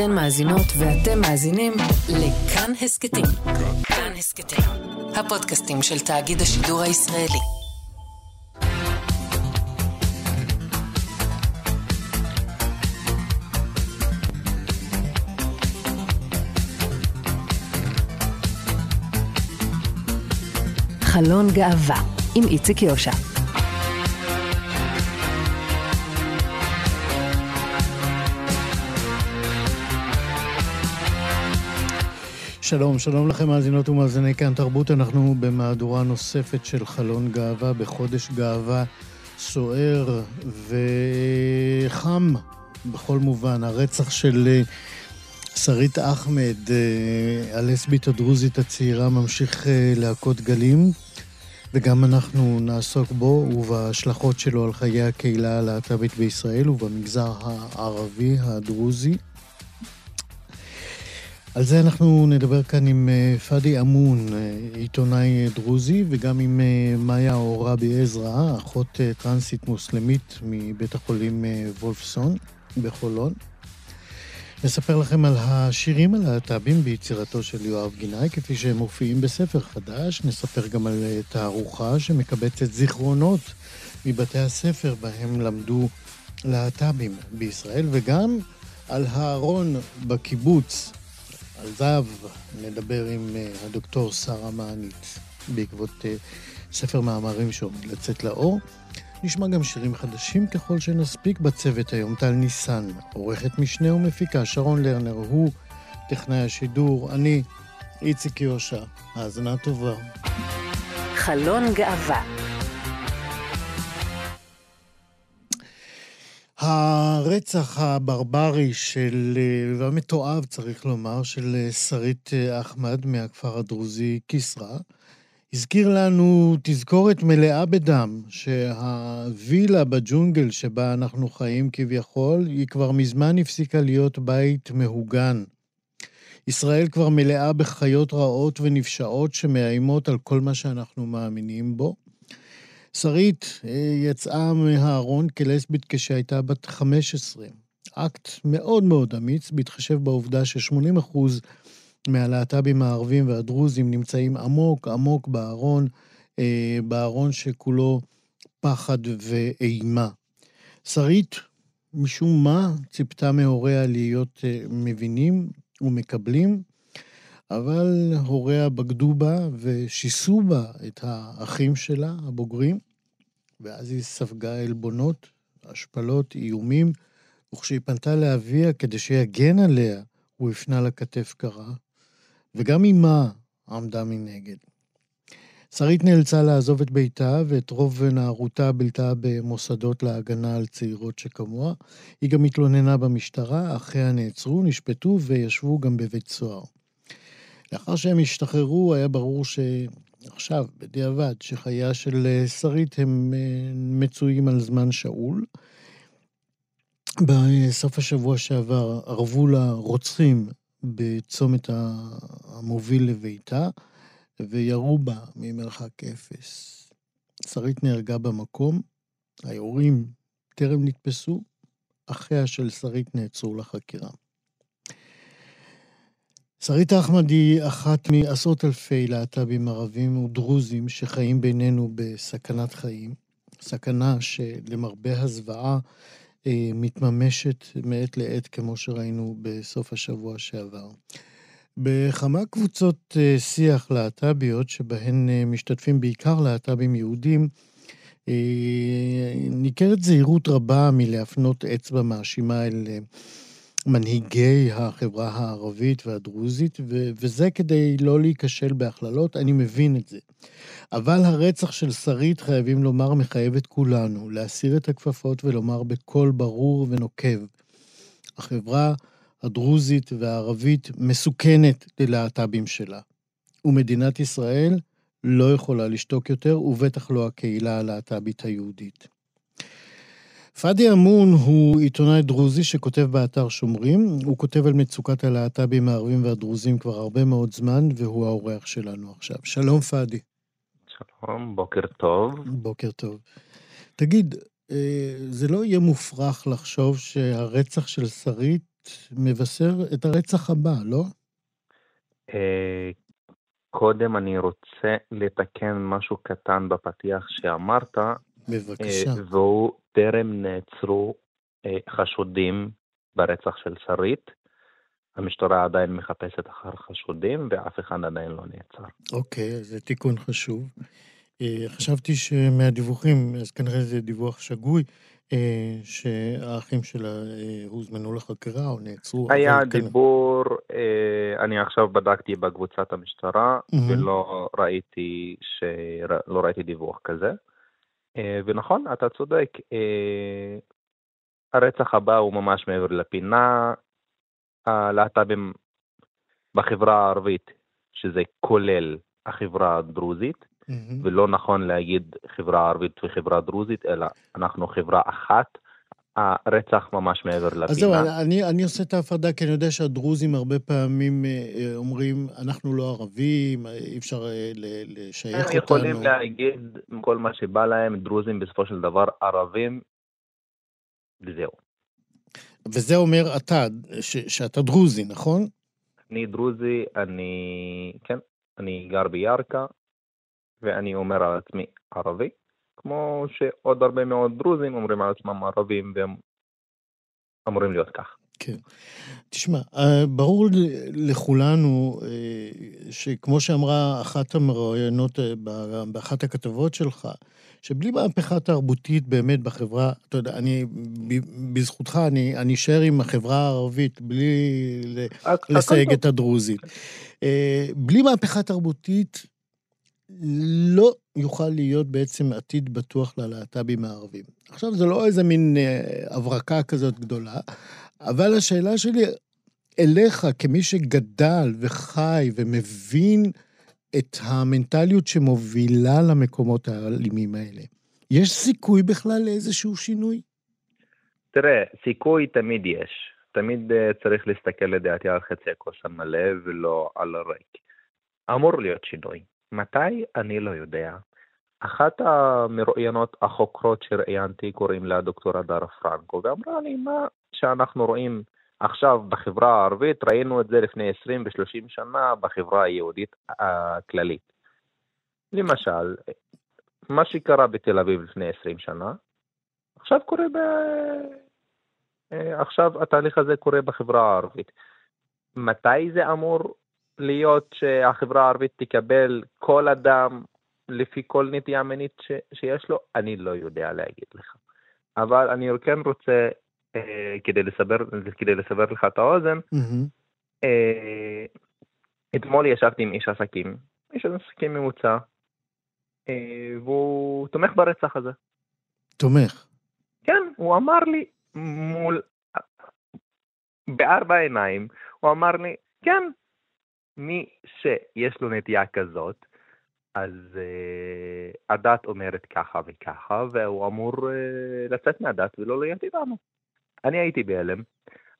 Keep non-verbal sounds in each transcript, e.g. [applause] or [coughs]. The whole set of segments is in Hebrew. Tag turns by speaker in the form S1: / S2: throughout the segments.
S1: אתן מאזינות ואתם מאזינים לכאן הסכתים. כאן הסכתים, הפודקאסטים של תאגיד השידור הישראלי. חלון גאווה עם איציק יושע.
S2: שלום, שלום לכם מאזינות ומאזיני כאן תרבות. אנחנו במהדורה נוספת של חלון גאווה בחודש גאווה סוער וחם בכל מובן. הרצח של אה, שרית אחמד, אה, הלסבית הדרוזית הצעירה, ממשיך אה, להכות גלים, וגם אנחנו נעסוק בו ובהשלכות שלו על חיי הקהילה הלהט"בית בישראל ובמגזר הערבי הדרוזי. על זה אנחנו נדבר כאן עם אה, פאדי אמון, אה, עיתונאי דרוזי, וגם עם אה, מאיה עוראבי עזרא, אחות טרנסית מוסלמית מבית החולים וולפסון בחולון. נספר לכם על השירים הלהט"בים ביצירתו של יואב גינאי, כפי שהם מופיעים בספר חדש. נספר גם על תערוכה שמקבצת זיכרונות מבתי הספר בהם למדו להט"בים בישראל, וגם על הארון בקיבוץ על זהב נדבר עם uh, הדוקטור שרה מענית בעקבות uh, ספר מאמרים שעומד לצאת לאור. נשמע גם שירים חדשים ככל שנספיק בצוות היום. טל ניסן, עורכת משנה ומפיקה, שרון לרנר, הוא טכנאי השידור, אני איציק יושע. האזנה טובה. חלון גאווה הרצח הברברי של, והמתועב צריך לומר, של שרית אחמד מהכפר הדרוזי כסרא, הזכיר לנו תזכורת מלאה בדם, שהווילה בג'ונגל שבה אנחנו חיים כביכול, היא כבר מזמן הפסיקה להיות בית מהוגן. ישראל כבר מלאה בחיות רעות ונפשעות שמאיימות על כל מה שאנחנו מאמינים בו. שרית אה, יצאה מהארון כלסבית כשהייתה בת 15. אקט מאוד מאוד אמיץ, בהתחשב בעובדה ש-80% מהלהט"בים הערבים והדרוזים נמצאים עמוק עמוק בארון, אה, בארון שכולו פחד ואימה. שרית, משום מה, ציפתה מהוריה להיות אה, מבינים ומקבלים, אבל הוריה בגדו בה ושיסו בה את האחים שלה, הבוגרים, ואז היא ספגה עלבונות, השפלות, איומים, וכשהיא פנתה לאביה כדי שיגן עליה, הוא הפנה לה כתף קרה, וגם אמה עמדה מנגד. שרית נאלצה לעזוב את ביתה ואת רוב נערותה בילתה במוסדות להגנה על צעירות שכמוה. היא גם התלוננה במשטרה, אחיה נעצרו, נשפטו וישבו גם בבית סוהר. לאחר שהם השתחררו, היה ברור שעכשיו, בדיעבד, שחייה של אה, שרית הם אה, מצויים על זמן שאול. בסוף השבוע שעבר ערבו לה רוצחים בצומת המוביל לביתה, וירו בה ממרחק אפס. שרית נהרגה במקום, היורים טרם נתפסו, אחיה של שרית נעצרו לחקירה. שרית אחמד היא אחת מעשרות אלפי להט"בים ערבים ודרוזים שחיים בינינו בסכנת חיים. סכנה שלמרבה הזוועה אה, מתממשת מעת לעת, כמו שראינו בסוף השבוע שעבר. בכמה קבוצות אה, שיח להט"ביות, שבהן אה, משתתפים בעיקר להט"בים יהודים, ניכרת זהירות רבה מלהפנות אצבע מאשימה אל מנהיגי החברה הערבית והדרוזית, ו- וזה כדי לא להיכשל בהכללות, אני מבין את זה. אבל הרצח של שרית, חייבים לומר, מחייב את כולנו להסיר את הכפפות ולומר בקול ברור ונוקב. החברה הדרוזית והערבית מסוכנת ללהט"בים שלה, ומדינת ישראל לא יכולה לשתוק יותר, ובטח לא הקהילה הלהט"בית היהודית. פאדי אמון הוא עיתונאי דרוזי שכותב באתר שומרים. הוא כותב על מצוקת הלהט"בים הערבים והדרוזים כבר הרבה מאוד זמן, והוא האורח שלנו עכשיו. שלום, פאדי.
S3: שלום, בוקר טוב.
S2: בוקר טוב. תגיד, אה, זה לא יהיה מופרך לחשוב שהרצח של שרית מבשר את הרצח הבא, לא?
S3: אה, קודם אני רוצה לתקן משהו קטן בפתיח שאמרת,
S2: בבקשה.
S3: אה, והוא טרם נעצרו אה, חשודים ברצח של שרית. המשטרה עדיין מחפשת אחר חשודים ואף אחד עדיין לא נעצר.
S2: אוקיי, אז זה תיקון חשוב. אה, חשבתי שמהדיווחים, אז כנראה זה דיווח שגוי, אה, שהאחים שלה הוזמנו לחקירה או נעצרו.
S3: היה דיבור, אה, אני עכשיו בדקתי בקבוצת המשטרה
S2: מהמם.
S3: ולא ראיתי, ש... לא ראיתי דיווח כזה. אה, ונכון, אתה צודק, אה, הרצח הבא הוא ממש מעבר לפינה. הלהט"בים בחברה הערבית, שזה כולל החברה הדרוזית,
S2: מהמם.
S3: ולא נכון להגיד חברה ערבית וחברה דרוזית, אלא אנחנו חברה אחת. הרצח ממש מעבר לפינה.
S2: אז זהו, אני, אני עושה את ההפרדה, כי אני יודע שהדרוזים הרבה פעמים אה, אה, אומרים, אנחנו לא ערבים, אה, אי אפשר לשייך
S3: הם
S2: אותנו.
S3: יכולים להגיד כל מה שבא להם, דרוזים בסופו של דבר ערבים, וזהו.
S2: וזה אומר אתה, ש, שאתה דרוזי, נכון?
S3: אני דרוזי, אני, כן, אני גר בירכא, ואני אומר על עצמי ערבי, כמו שעוד הרבה מאוד דרוזים אומרים על עצמם ערבים, והם אמורים להיות כך.
S2: תשמע, אה, ברור לכולנו אה, שכמו שאמרה אחת המראיינות אה, באחת הכתבות שלך, שבלי מהפכה תרבותית באמת בחברה, אתה יודע, אני, בזכותך, אני, אני אשאר עם החברה הערבית בלי לסייג. את הדרוזית. בלי מהפכה תרבותית לא יוכל להיות בעצם עתיד בטוח ללהט"בים הערבים. עכשיו, זה לא איזה מין אה, הברקה כזאת גדולה, אבל השאלה שלי אליך, כמי שגדל וחי ומבין את המנטליות שמובילה למקומות האלימים האלה, יש סיכוי בכלל לאיזשהו שינוי?
S3: תראה, סיכוי תמיד יש. תמיד אה, צריך להסתכל לדעתי על חצי הכוס המלא ולא על הריק. אמור להיות שינוי. מתי? אני לא יודע. אחת המרואיינות החוקרות שראיינתי קוראים לה דוקטור הדר פרנקו, ואמרה לי מה שאנחנו רואים עכשיו בחברה הערבית, ראינו את זה לפני 20 ו-30 שנה בחברה היהודית הכללית. למשל, מה שקרה בתל אביב לפני 20 שנה, עכשיו קורה ב... אה, עכשיו התהליך הזה קורה בחברה הערבית. מתי זה אמור להיות שהחברה הערבית תקבל כל אדם לפי כל נטייה מינית ש... שיש לו? אני לא יודע להגיד לך. אבל אני כן רוצה, אה, כדי, לסבר, כדי לסבר לך את האוזן. אה, אתמול ישבתי עם איש עסקים, איש עסקים ממוצע, אה, והוא תומך ברצח הזה.
S2: תומך.
S3: כן, הוא אמר לי מול, בארבע עיניים, הוא אמר לי, כן, מי שיש לו נטייה כזאת, אז uh, הדת אומרת ככה וככה, והוא אמור uh, לצאת מהדת ולא להיות איתנו. אני הייתי בהלם,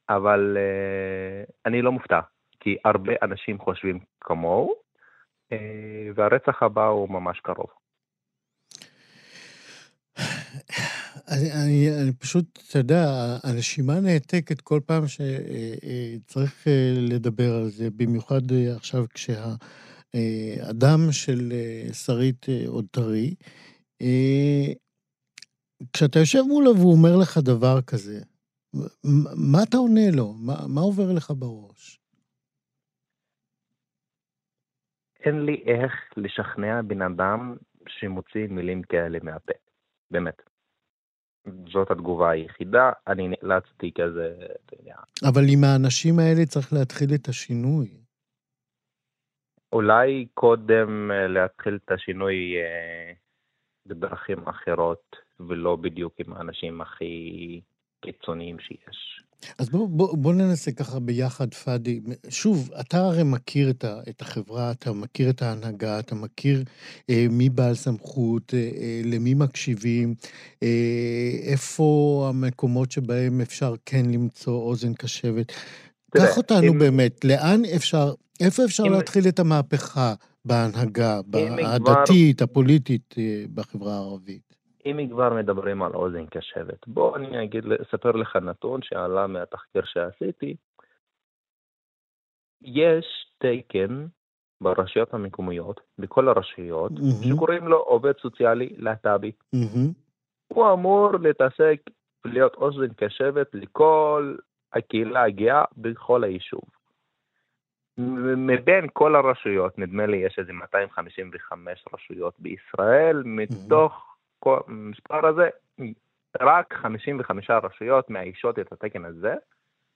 S3: אבל uh, אני לא מופתע, כי הרבה אנשים חושבים כמוהו, uh, והרצח הבא הוא ממש קרוב.
S2: אני, אני, אני פשוט, אתה יודע, הנשימה נעתקת כל פעם שצריך לדבר על זה, במיוחד אה, עכשיו כשהדם של אה, שרית אה, עוד טרי. אה, כשאתה יושב מולו והוא אומר לך דבר כזה, מה אתה עונה לו? מה, מה עובר לך בראש?
S3: אין לי איך לשכנע בן אדם שמוציא מילים כאלה מהפה, באמת. זאת התגובה היחידה, אני נאלצתי כזה, אתה יודע,
S2: אבל עם האנשים האלה צריך להתחיל את השינוי.
S3: אולי קודם אה, להתחיל את השינוי אה, בדרכים אחרות, ולא בדיוק עם האנשים הכי קיצוניים שיש.
S2: אז בוא, בוא, בוא ננסה ככה ביחד, פאדי. שוב, אתה הרי מכיר את, ה, את החברה, אתה מכיר את ההנהגה, אתה מכיר אה, מי בעל סמכות, אה, אה, למי מקשיבים, אה, איפה המקומות שבהם אפשר כן למצוא אוזן קשבת. קח אותנו
S3: אם-
S2: באמת, לאן אפשר, איפה אפשר
S3: אם-
S2: להתחיל את המהפכה בהנהגה, הדתית, הפוליטית אה, בחברה הערבית?
S3: אם כבר מדברים על אוזן קשבת, בוא אני אגיד, אספר לך נתון שעלה מהתחקיר שעשיתי. יש תקן ברשויות המקומיות, בכל הרשויות,
S2: מהמם.
S3: שקוראים לו עובד סוציאלי להט"בי.
S2: מהמם.
S3: הוא אמור להתעסק ולהיות אוזן קשבת לכל הקהילה הגאה בכל היישוב. מבין כל הרשויות, נדמה לי יש איזה 255 רשויות בישראל, מתוך כל המספר הזה, רק 55 רשויות מאיישות את התקן הזה,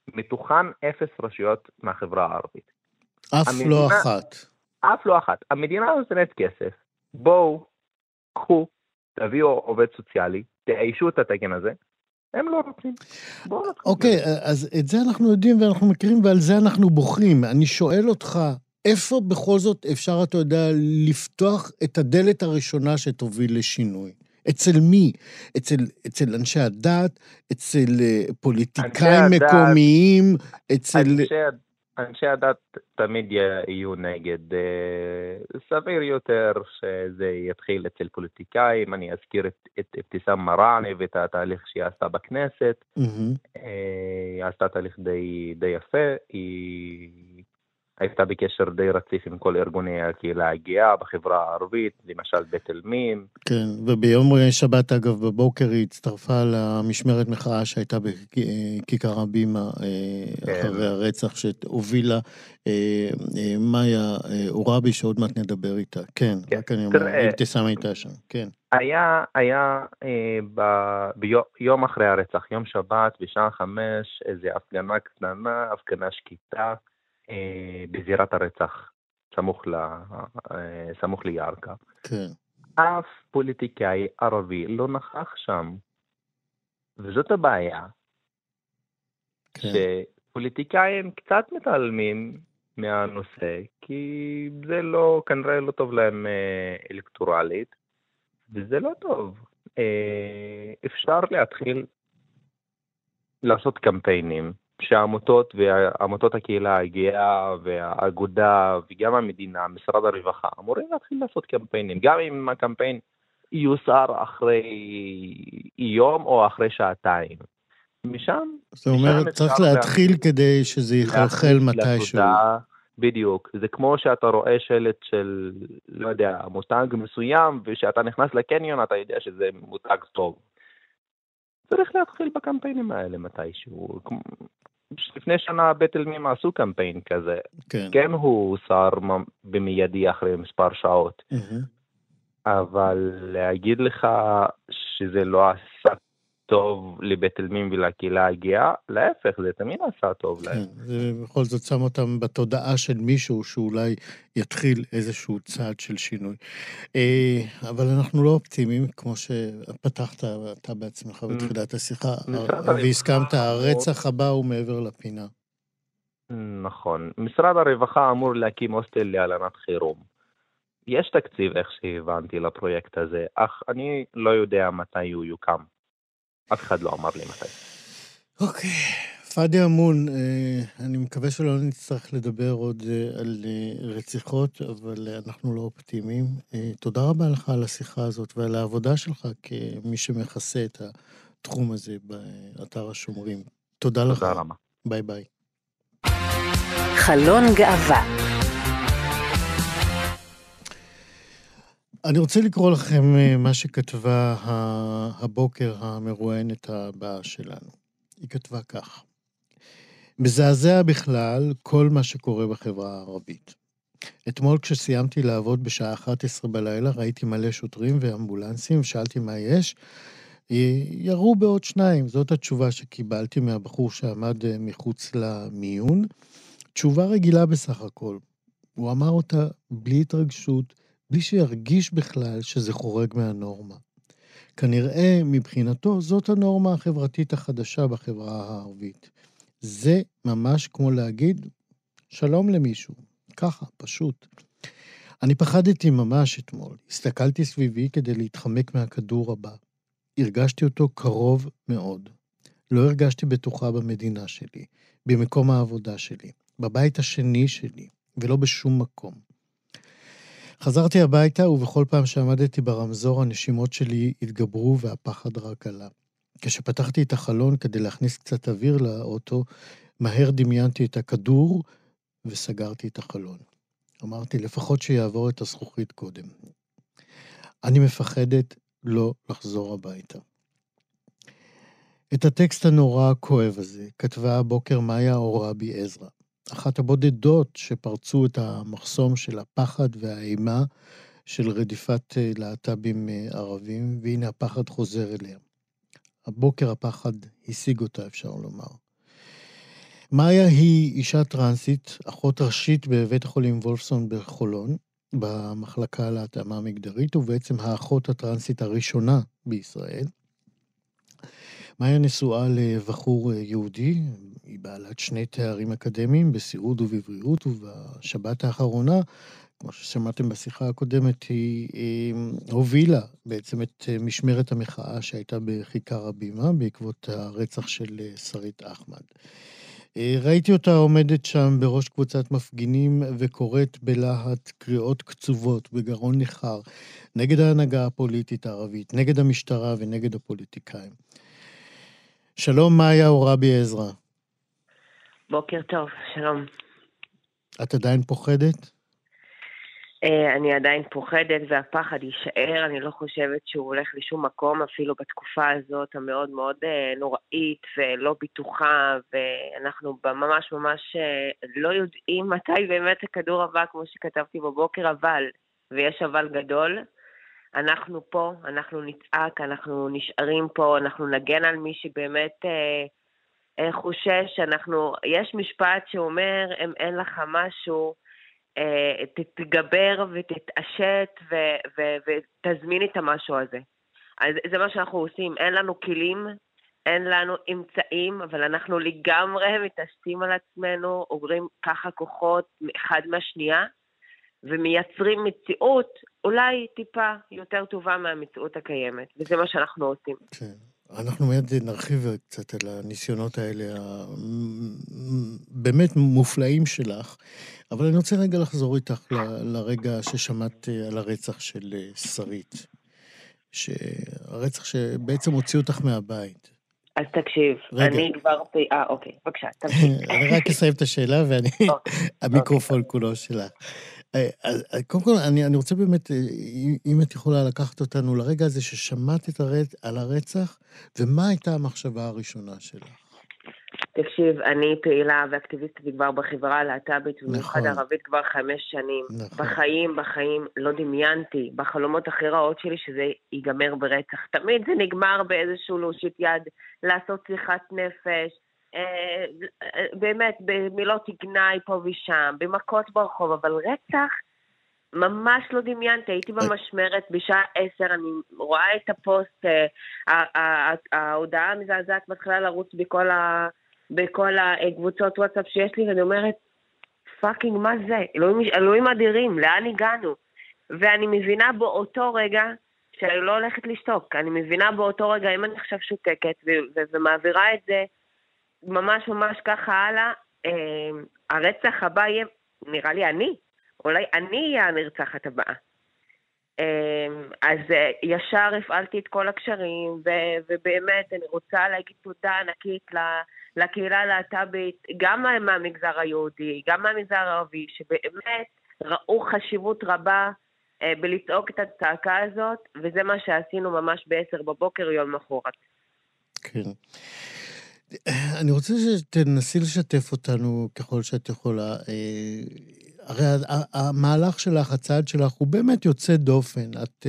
S3: מתוכן אפס רשויות מהחברה הערבית.
S2: אף
S3: המדינה-
S2: לא אחת.
S3: אף לא אחת. המדינה נותנת כסף, בואו, קחו, תביאו עובד סוציאלי, תאיישו את התקן הזה, הם לא רוצים.
S2: אוקיי, אז את זה אנחנו יודעים ואנחנו מכירים ועל זה אנחנו בוחרים. אני שואל אותך, איפה בכל זאת אפשר, אתה יודע, לפתוח את הדלת הראשונה שתוביל לשינוי? אצל מי? אצל, אצל אנשי הדת? אצל אה, פוליטיקאים
S3: אנשי הדת-
S2: מקומיים? אצל...
S3: אנשי, אנשי הדת תמיד יהיו נגד. אה, סביר יותר שזה יתחיל אצל פוליטיקאים. אני אזכיר את, את אבתיסאם מראענה ואת התהליך שהיא עשתה בכנסת. אה, היא עשתה תהליך די, די יפה, היא הייתה בקשר די רציף עם כל ארגוני הקהילה הגאה בחברה הערבית, למשל בית אל-מים,
S2: כן, וביום שבת, אגב, בבוקר היא הצטרפה למשמרת מחאה שהייתה בכיכר הבימה אה,
S3: כן.
S2: אחרי הרצח שהובילה אה, אה, מאיה עוראבי, שעוד מעט נדבר איתה. כן,
S3: כן,
S2: רק אני אומר, אבתיסאם הייתה שם, כן.
S3: היה, היה אה, ב, ביום יום אחרי הרצח, יום שבת, בשעה חמש, איזו הפגנה קטנה, הפגנה שקטה, בזירת הרצח, סמוך, ל, אה, סמוך לירכא.
S2: כן,
S3: אף פוליטיקאי ערבי לא נכח שם. וזאת הבעיה,
S2: כן.
S3: שפוליטיקאים קצת מתעלמים מהנושא, כי זה לא, כנראה לא טוב להם אה, אלקטורלית, וזה לא טוב. אה, אפשר להתחיל לעשות קמפיינים, שהעמותות ועמותות הקהילה הגאה והאגודה וגם המדינה, משרד הרווחה, אמורים להתחיל לעשות קמפיינים, גם אם הקמפיין יוסר אחרי יום או אחרי שעתיים. משם
S2: זאת אומרת, צריך להתחיל כדי שזה יחלחל מתישהו.
S3: בדיוק. זה כמו שאתה רואה שלט של, לא יודע, מותג מסוים, וכשאתה נכנס לקניון אתה יודע שזה מותג טוב. צריך להתחיל בקמפיינים האלה מתישהו. לפני שנה בית אל-מים עשו קמפיין כזה.
S2: כן.
S3: כן הוא הוסר במיידי אחרי מספר שעות,
S2: מהמם.
S3: אבל להגיד לך שזה לא עשה טוב לבית אל-מים ולקהילה הגאה, להפך, זה תמיד עשה טוב להם.
S2: כן, זה בכל זאת שם אותם בתודעה של מישהו שאולי יתחיל איזשהו צעד של שינוי. אה, אבל אנחנו לא אופטימיים, כמו שפתחת אתה בעצמך בתחילת השיחה,
S3: משרד
S2: והסכמת, הרצח הבא הוא מעבר לפינה.
S3: נכון. משרד הרווחה אמור להקים הוסטל להלנת חירום. יש תקציב, איך שהבנתי, לפרויקט הזה, אך אני לא יודע מתי הוא יוקם. אף אחד לא אמר לי מתי.
S2: אוקיי, פאדי אמון, אה, אני מקווה שלא נצטרך לדבר עוד אה, על אה, רציחות, אבל אנחנו לא אופטימיים. תודה רבה לך על השיחה הזאת ועל העבודה שלך כמי שמכסה את התחום הזה באתר השומרים. תודה לך.
S3: תודה רבה.
S2: ביי ביי.
S1: חלון גאווה.
S2: אני רוצה לקרוא לכם אה, מה שכתבה הבוקר המרואיינת הבאה שלנו. היא כתבה כך: מזעזע בכלל כל מה שקורה בחברה הערבית. אתמול כשסיימתי לעבוד בשעה 11 בלילה, ראיתי מלא שוטרים ואמבולנסים, ושאלתי מה יש. ירו בעוד שניים, זאת התשובה שקיבלתי מהבחור שעמד אה, מחוץ למיון. תשובה רגילה בסך הכל. הוא אמר אותה בלי התרגשות, בלי שירגיש בכלל שזה חורג מהנורמה. כנראה, מבחינתו, זאת הנורמה החברתית החדשה בחברה הערבית. זה ממש כמו להגיד שלום למישהו. ככה, פשוט. אני פחדתי ממש אתמול. הסתכלתי סביבי כדי להתחמק מהכדור הבא. הרגשתי אותו קרוב מאוד. לא הרגשתי בטוחה במדינה שלי, במקום העבודה שלי, בבית השני שלי, ולא בשום מקום. חזרתי הביתה, ובכל פעם שעמדתי ברמזור, הנשימות שלי התגברו והפחד רק עלה. כשפתחתי את החלון כדי להכניס קצת אוויר לאוטו, מהר דמיינתי את הכדור וסגרתי את החלון. אמרתי, לפחות שיעבור את הזכוכית קודם. אני מפחדת לא לחזור הביתה. את הטקסט הנורא הכואב הזה כתבה הבוקר מאיה אורבי עזרא, אחת הבודדות שפרצו את המחסום של הפחד והאימה של רדיפת אה, להט"בים אה, ערבים, והנה הפחד חוזר אליה. הבוקר הפחד השיג אותה, אפשר לומר. מאיה היא אישה טרנסית, אחות ראשית בבית החולים וולפסון בחולון, במחלקה להתאמה מגדרית, ובעצם האחות הטרנסית הראשונה בישראל. מאיה נשואה לבחור יהודי, היא בעלת שני תארים אקדמיים בסיעוד ובבריאות, ובשבת האחרונה, כמו ששמעתם בשיחה הקודמת, היא, היא הובילה בעצם את משמרת המחאה שהייתה בכיכר הבימה בעקבות הרצח של שרית אחמד. אה, ראיתי אותה עומדת שם בראש קבוצת מפגינים וקוראת בלהט קריאות קצובות, בגרון ניחר, נגד ההנהגה הפוליטית הערבית, נגד המשטרה ונגד הפוליטיקאים. שלום, מאיה אורבי עזרא.
S4: בוקר טוב, שלום.
S2: את עדיין פוחדת?
S4: אה, אני עדיין פוחדת והפחד יישאר, אני לא חושבת שהוא הולך לשום מקום, אפילו בתקופה הזאת המאוד מאוד אה, נוראית ולא בטוחה, ואנחנו ממש ממש אה, לא יודעים מתי באמת הכדור הבא, כמו שכתבתי בבוקר, אבל, ויש אבל גדול, אנחנו פה, אנחנו נצעק, אנחנו נשארים פה, אנחנו נגן על מי שבאמת אה, חושש, אנחנו, יש משפט שאומר, אם אין לך משהו, אה, תתגבר ותתעשת ותזמין את המשהו הזה. אז זה מה שאנחנו עושים, אין לנו כלים, אין לנו אמצעים, אבל אנחנו לגמרי [laughs] מתעשתים על עצמנו, עוברים ככה כוחות אחד מהשנייה, ומייצרים מציאות אולי טיפה יותר טובה מהמציאות הקיימת, וזה מה שאנחנו עושים.
S2: כן. אנחנו מיד נרחיב קצת על הניסיונות האלה, הבאמת מופלאים שלך, אבל אני רוצה רגע לחזור איתך ל, לרגע ששמעת אה, על הרצח של אה, שרית. שהרצח שבעצם הוציא אותך מהבית.
S4: אז תקשיב, רגע. אני כבר... אה, אוקיי, בבקשה, תמשיך.
S2: אני [laughs] רק אסיים את השאלה ואני... אוקיי. המיקרופון אוקיי. כולו שלך. אה, קודם כל, אני, אני רוצה באמת, אם את יכולה לקחת אותנו לרגע הזה ששמעת את הרצ... על הרצח, ומה הייתה המחשבה הראשונה שלך?
S4: תקשיב, אני פעילה ואקטיביסטית כבר בחברה הלהט"בית, במיוחד נכון. ערבית כבר חמש שנים. נכון. בחיים, בחיים לא דמיינתי, בחלומות הכי רעות שלי, שזה ייגמר ברצח. תמיד זה נגמר באיזשהו להושיט יד, לעשות שיחת נפש, אה, באמת, במילות גנאי פה ושם, במכות ברחוב, אבל רצח, ממש לא דמיינתי, הייתי במשמרת בשעה עשר, אני רואה את הפוסט, אה, ההודעה המזעזעת מתחילה לרוץ בכל ה... בכל הקבוצות וואטסאפ שיש לי, ואני אומרת, fucking, מה זה? אלוהים, אלוהים אדירים, לאן הגענו? ואני מבינה באותו רגע שאני לא הולכת לשתוק. אני מבינה באותו רגע, אם אני עכשיו שותקת ומעבירה את זה ממש ממש ככה הלאה, אה, הרצח הבא יהיה, נראה לי אני. אולי אני אהיה הנרצחת הבאה. אה, אז אה, ישר הפעלתי את כל הקשרים, ובאמת אני רוצה להגיד תודה ענקית לקהילה הלהט"בית, גם מהמגזר היהודי, גם מהמגזר הערבי, שבאמת ראו חשיבות רבה אה, בלצעוק את הצעקה הזאת, וזה מה שעשינו ממש ב-10 בבוקר יום מחרת.
S2: כן. אני רוצה שתנסי לשתף אותנו ככל שאת יכולה. הרי המהלך שלך, הצעד שלך, הוא באמת יוצא דופן. את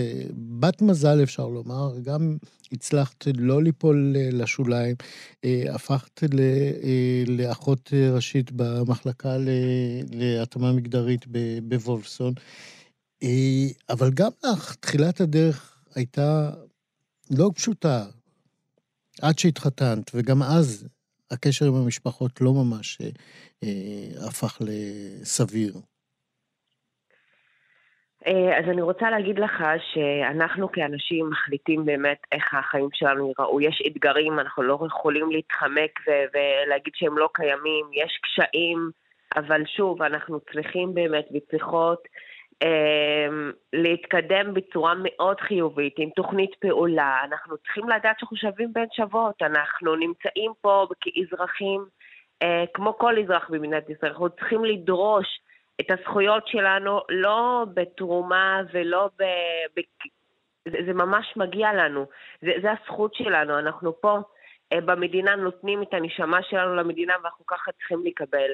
S2: בת מזל, אפשר לומר, גם הצלחת לא ליפול לשוליים, הפכת לאחות ראשית במחלקה להתאמה מגדרית בוולפסון, אבל גם לך, תחילת הדרך הייתה לא פשוטה, עד שהתחתנת, וגם אז הקשר עם המשפחות לא ממש אה, אה, הפך לסביר.
S4: אה, אז אני רוצה להגיד לך שאנחנו כאנשים מחליטים באמת איך החיים שלנו ייראו. יש אתגרים, אנחנו לא יכולים להתחמק ו- ולהגיד שהם לא קיימים, יש קשיים, אבל שוב, אנחנו צריכים באמת וצריכות להתקדם בצורה מאוד חיובית, עם תוכנית פעולה. אנחנו צריכים לדעת שאנחנו שווים בין שוות. אנחנו נמצאים פה כאזרחים, אה, כמו כל אזרח במדינת ישראל. אנחנו צריכים לדרוש את הזכויות שלנו לא בתרומה ולא ב... ב... זה, זה ממש מגיע לנו. זה, זה הזכות שלנו. אנחנו פה אה, במדינה נותנים את הנשמה שלנו למדינה ואנחנו ככה צריכים לקבל.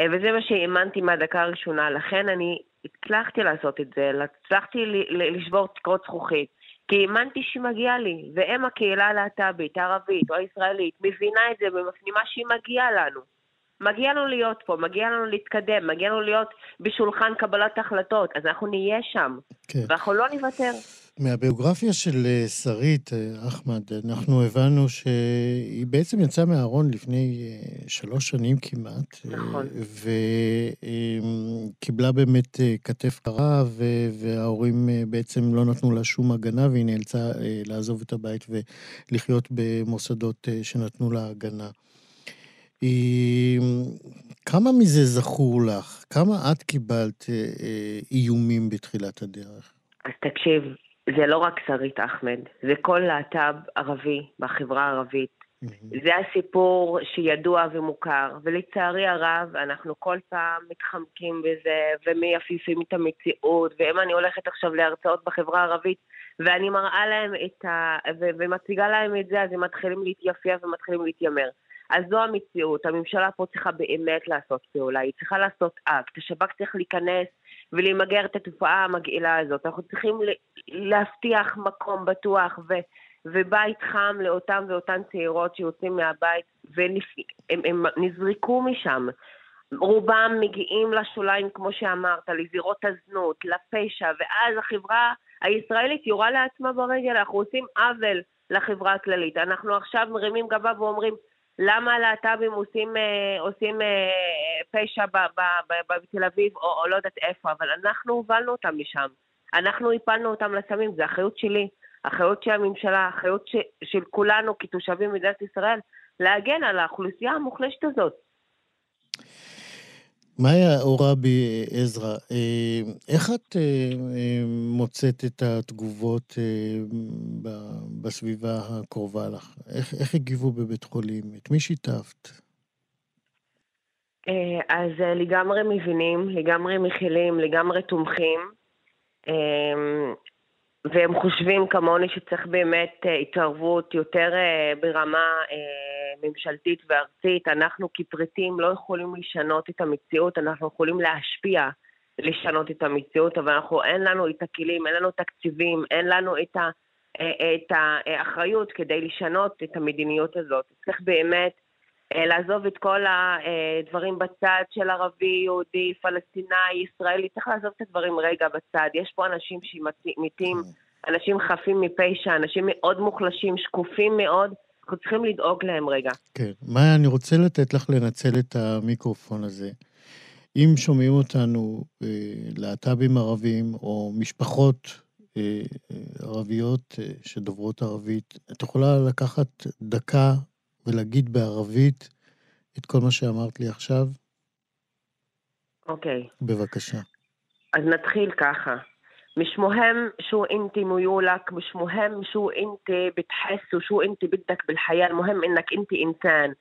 S4: אה, וזה מה שהאמנתי מהדקה הראשונה, לכן אני הצלחתי לעשות את זה, הצלחתי לשבור תקרות זכוכית, כי האמנתי שמגיע לי, ואם הקהילה הלהט"בית, הערבית או הישראלית מבינה את זה ומפנימה שהיא מגיעה לנו. מגיע לנו להיות פה, מגיע לנו להתקדם, מגיע לנו להיות בשולחן קבלת החלטות, אז אנחנו נהיה שם, כן. ואנחנו לא נוותר.
S2: מהביוגרפיה של אה, שרית אה, אחמד, אנחנו הבנו שהיא בעצם יצאה מהארון לפני אה, שלוש שנים כמעט.
S4: נכון.
S2: וקיבלה באמת כתף קרה, וההורים בעצם לא נתנו לה שום הגנה, והיא נאלצה לעזוב את הבית ולחיות במוסדות שנתנו לה הגנה. כמה מזה זכור לך? כמה את קיבלת איומים בתחילת הדרך?
S4: אז תקשיב, זה לא רק שרית אחמד, זה כל להט"ב ערבי בחברה הערבית. Mm-hmm. זה הסיפור שידוע ומוכר, ולצערי הרב, אנחנו כל פעם מתחמקים בזה ומייפיפים את המציאות, ואם אני הולכת עכשיו להרצאות בחברה הערבית, ואני מראה להם את ה... ו- ומציגה להם את זה, אז הם מתחילים להתייפייף ומתחילים להתיימר. אז זו המציאות, הממשלה פה צריכה באמת לעשות פעולה, היא צריכה לעשות אקט, השב"כ צריך להיכנס ולמגר את התופעה המגעילה הזאת. אנחנו צריכים להבטיח מקום בטוח ו, ובית חם לאותם ואותן צעירות שיוצאים מהבית והם נזרקו משם. רובם מגיעים לשוליים, כמו שאמרת, לזירות הזנות, לפשע, ואז החברה הישראלית יורה לעצמה ברגל, אנחנו עושים עוול לחברה הכללית. אנחנו עכשיו מרימים גבה ואומרים, למה הלהט"בים עושים, אה, עושים אה, פשע בתל אביב או, או לא יודעת איפה, אבל אנחנו הובלנו אותם משם. אנחנו הפלנו אותם לסמים, זו אחריות שלי, אחריות של הממשלה, אחריות ש, של כולנו כתושבים במדינת ישראל, להגן על האוכלוסייה המוחלשת הזאת.
S2: מאיה אורבי עזרא, אה, איך את אה, אה, מוצאת את התגובות בסביבה הקרובה לך? איך, איך הגיבו בבית חולים? את מי שיתפת?
S4: אז לגמרי מבינים, לגמרי מכילים, לגמרי תומכים. והם חושבים כמוני שצריך באמת התערבות יותר ברמה ממשלתית וארצית. אנחנו כפריטים לא יכולים לשנות את המציאות, אנחנו יכולים להשפיע לשנות את המציאות, אבל אנחנו, אין לנו את הכלים, אין לנו תקציבים, אין לנו את, ה, את האחריות כדי לשנות את המדיניות הזאת. צריך באמת לעזוב את כל הדברים בצד של ערבי, יהודי, פלסטיני, ישראלי, צריך לעזוב את הדברים רגע בצד. יש פה אנשים שמתים, כן. אנשים חפים מפשע, אנשים מאוד מוחלשים, שקופים מאוד, אנחנו צריכים לדאוג להם רגע.
S2: כן. מאיה, אני רוצה לתת לך לנצל את המיקרופון הזה. אם שומעים אותנו אה, להט"בים ערבים, או משפחות אה, אה ערביות אה, שדוברות ערבית, את יכולה לקחת דקה ולהגיד בערבית את כל מה שאמרת לי עכשיו?
S4: אוקיי. Okay.
S2: בבקשה.
S4: אז נתחיל ככה. مش مهم شو انت ميولك مش مهم شو انت بتحس وشو انت بدك بالحياة المهم انك انت انسان.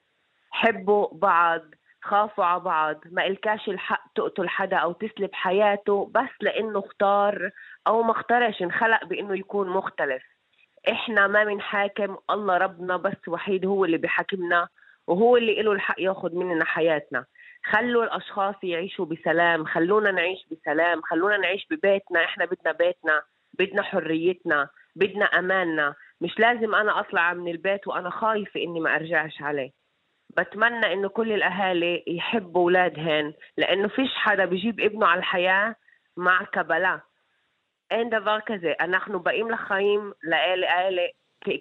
S4: حبوا بعض خافوا على بعض ما إلكاش الحق تقتل حدا أو تسلب حياته بس لأنه اختار أو ما اختارش انخلق بأنه يكون مختلف. إحنا ما بنحاكم الله ربنا بس وحيد هو اللي بحاكمنا وهو اللي له الحق ياخذ مننا حياتنا. خلوا الاشخاص يعيشوا بسلام خلونا نعيش بسلام خلونا نعيش ببيتنا احنا بدنا بيتنا بدنا حريتنا بدنا اماننا مش لازم انا اطلع من البيت وانا خايفه اني ما ارجعش عليه بتمنى انه كل الاهالي يحبوا اولادهن لانه فيش حدا بيجيب ابنه على الحياه مع كبله אין דבר כזה. אנחנו באים לחיים לאלה האלה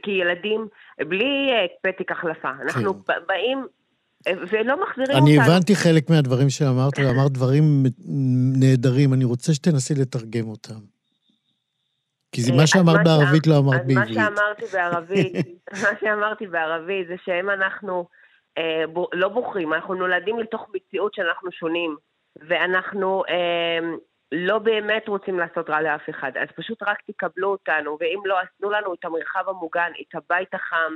S4: כילדים בלי פתק החלפה. אנחנו כן. באים ולא מחזירים
S2: אני אותנו. אני הבנתי חלק מהדברים שאמרת, ואמרת דברים נהדרים. אני רוצה שתנסי לתרגם אותם. כי זה מה שאמרת בערבית לא אמרת בעברית.
S4: אז מה שאמרתי בערבית, [laughs] מה שאמרתי בערבית זה שאם אנחנו אה, ב, לא בוחרים, אנחנו נולדים לתוך מציאות שאנחנו שונים, ואנחנו אה, לא באמת רוצים לעשות רע לאף אחד, אז פשוט רק תקבלו אותנו, ואם לא, אז תנו לנו את המרחב המוגן, את הבית החם,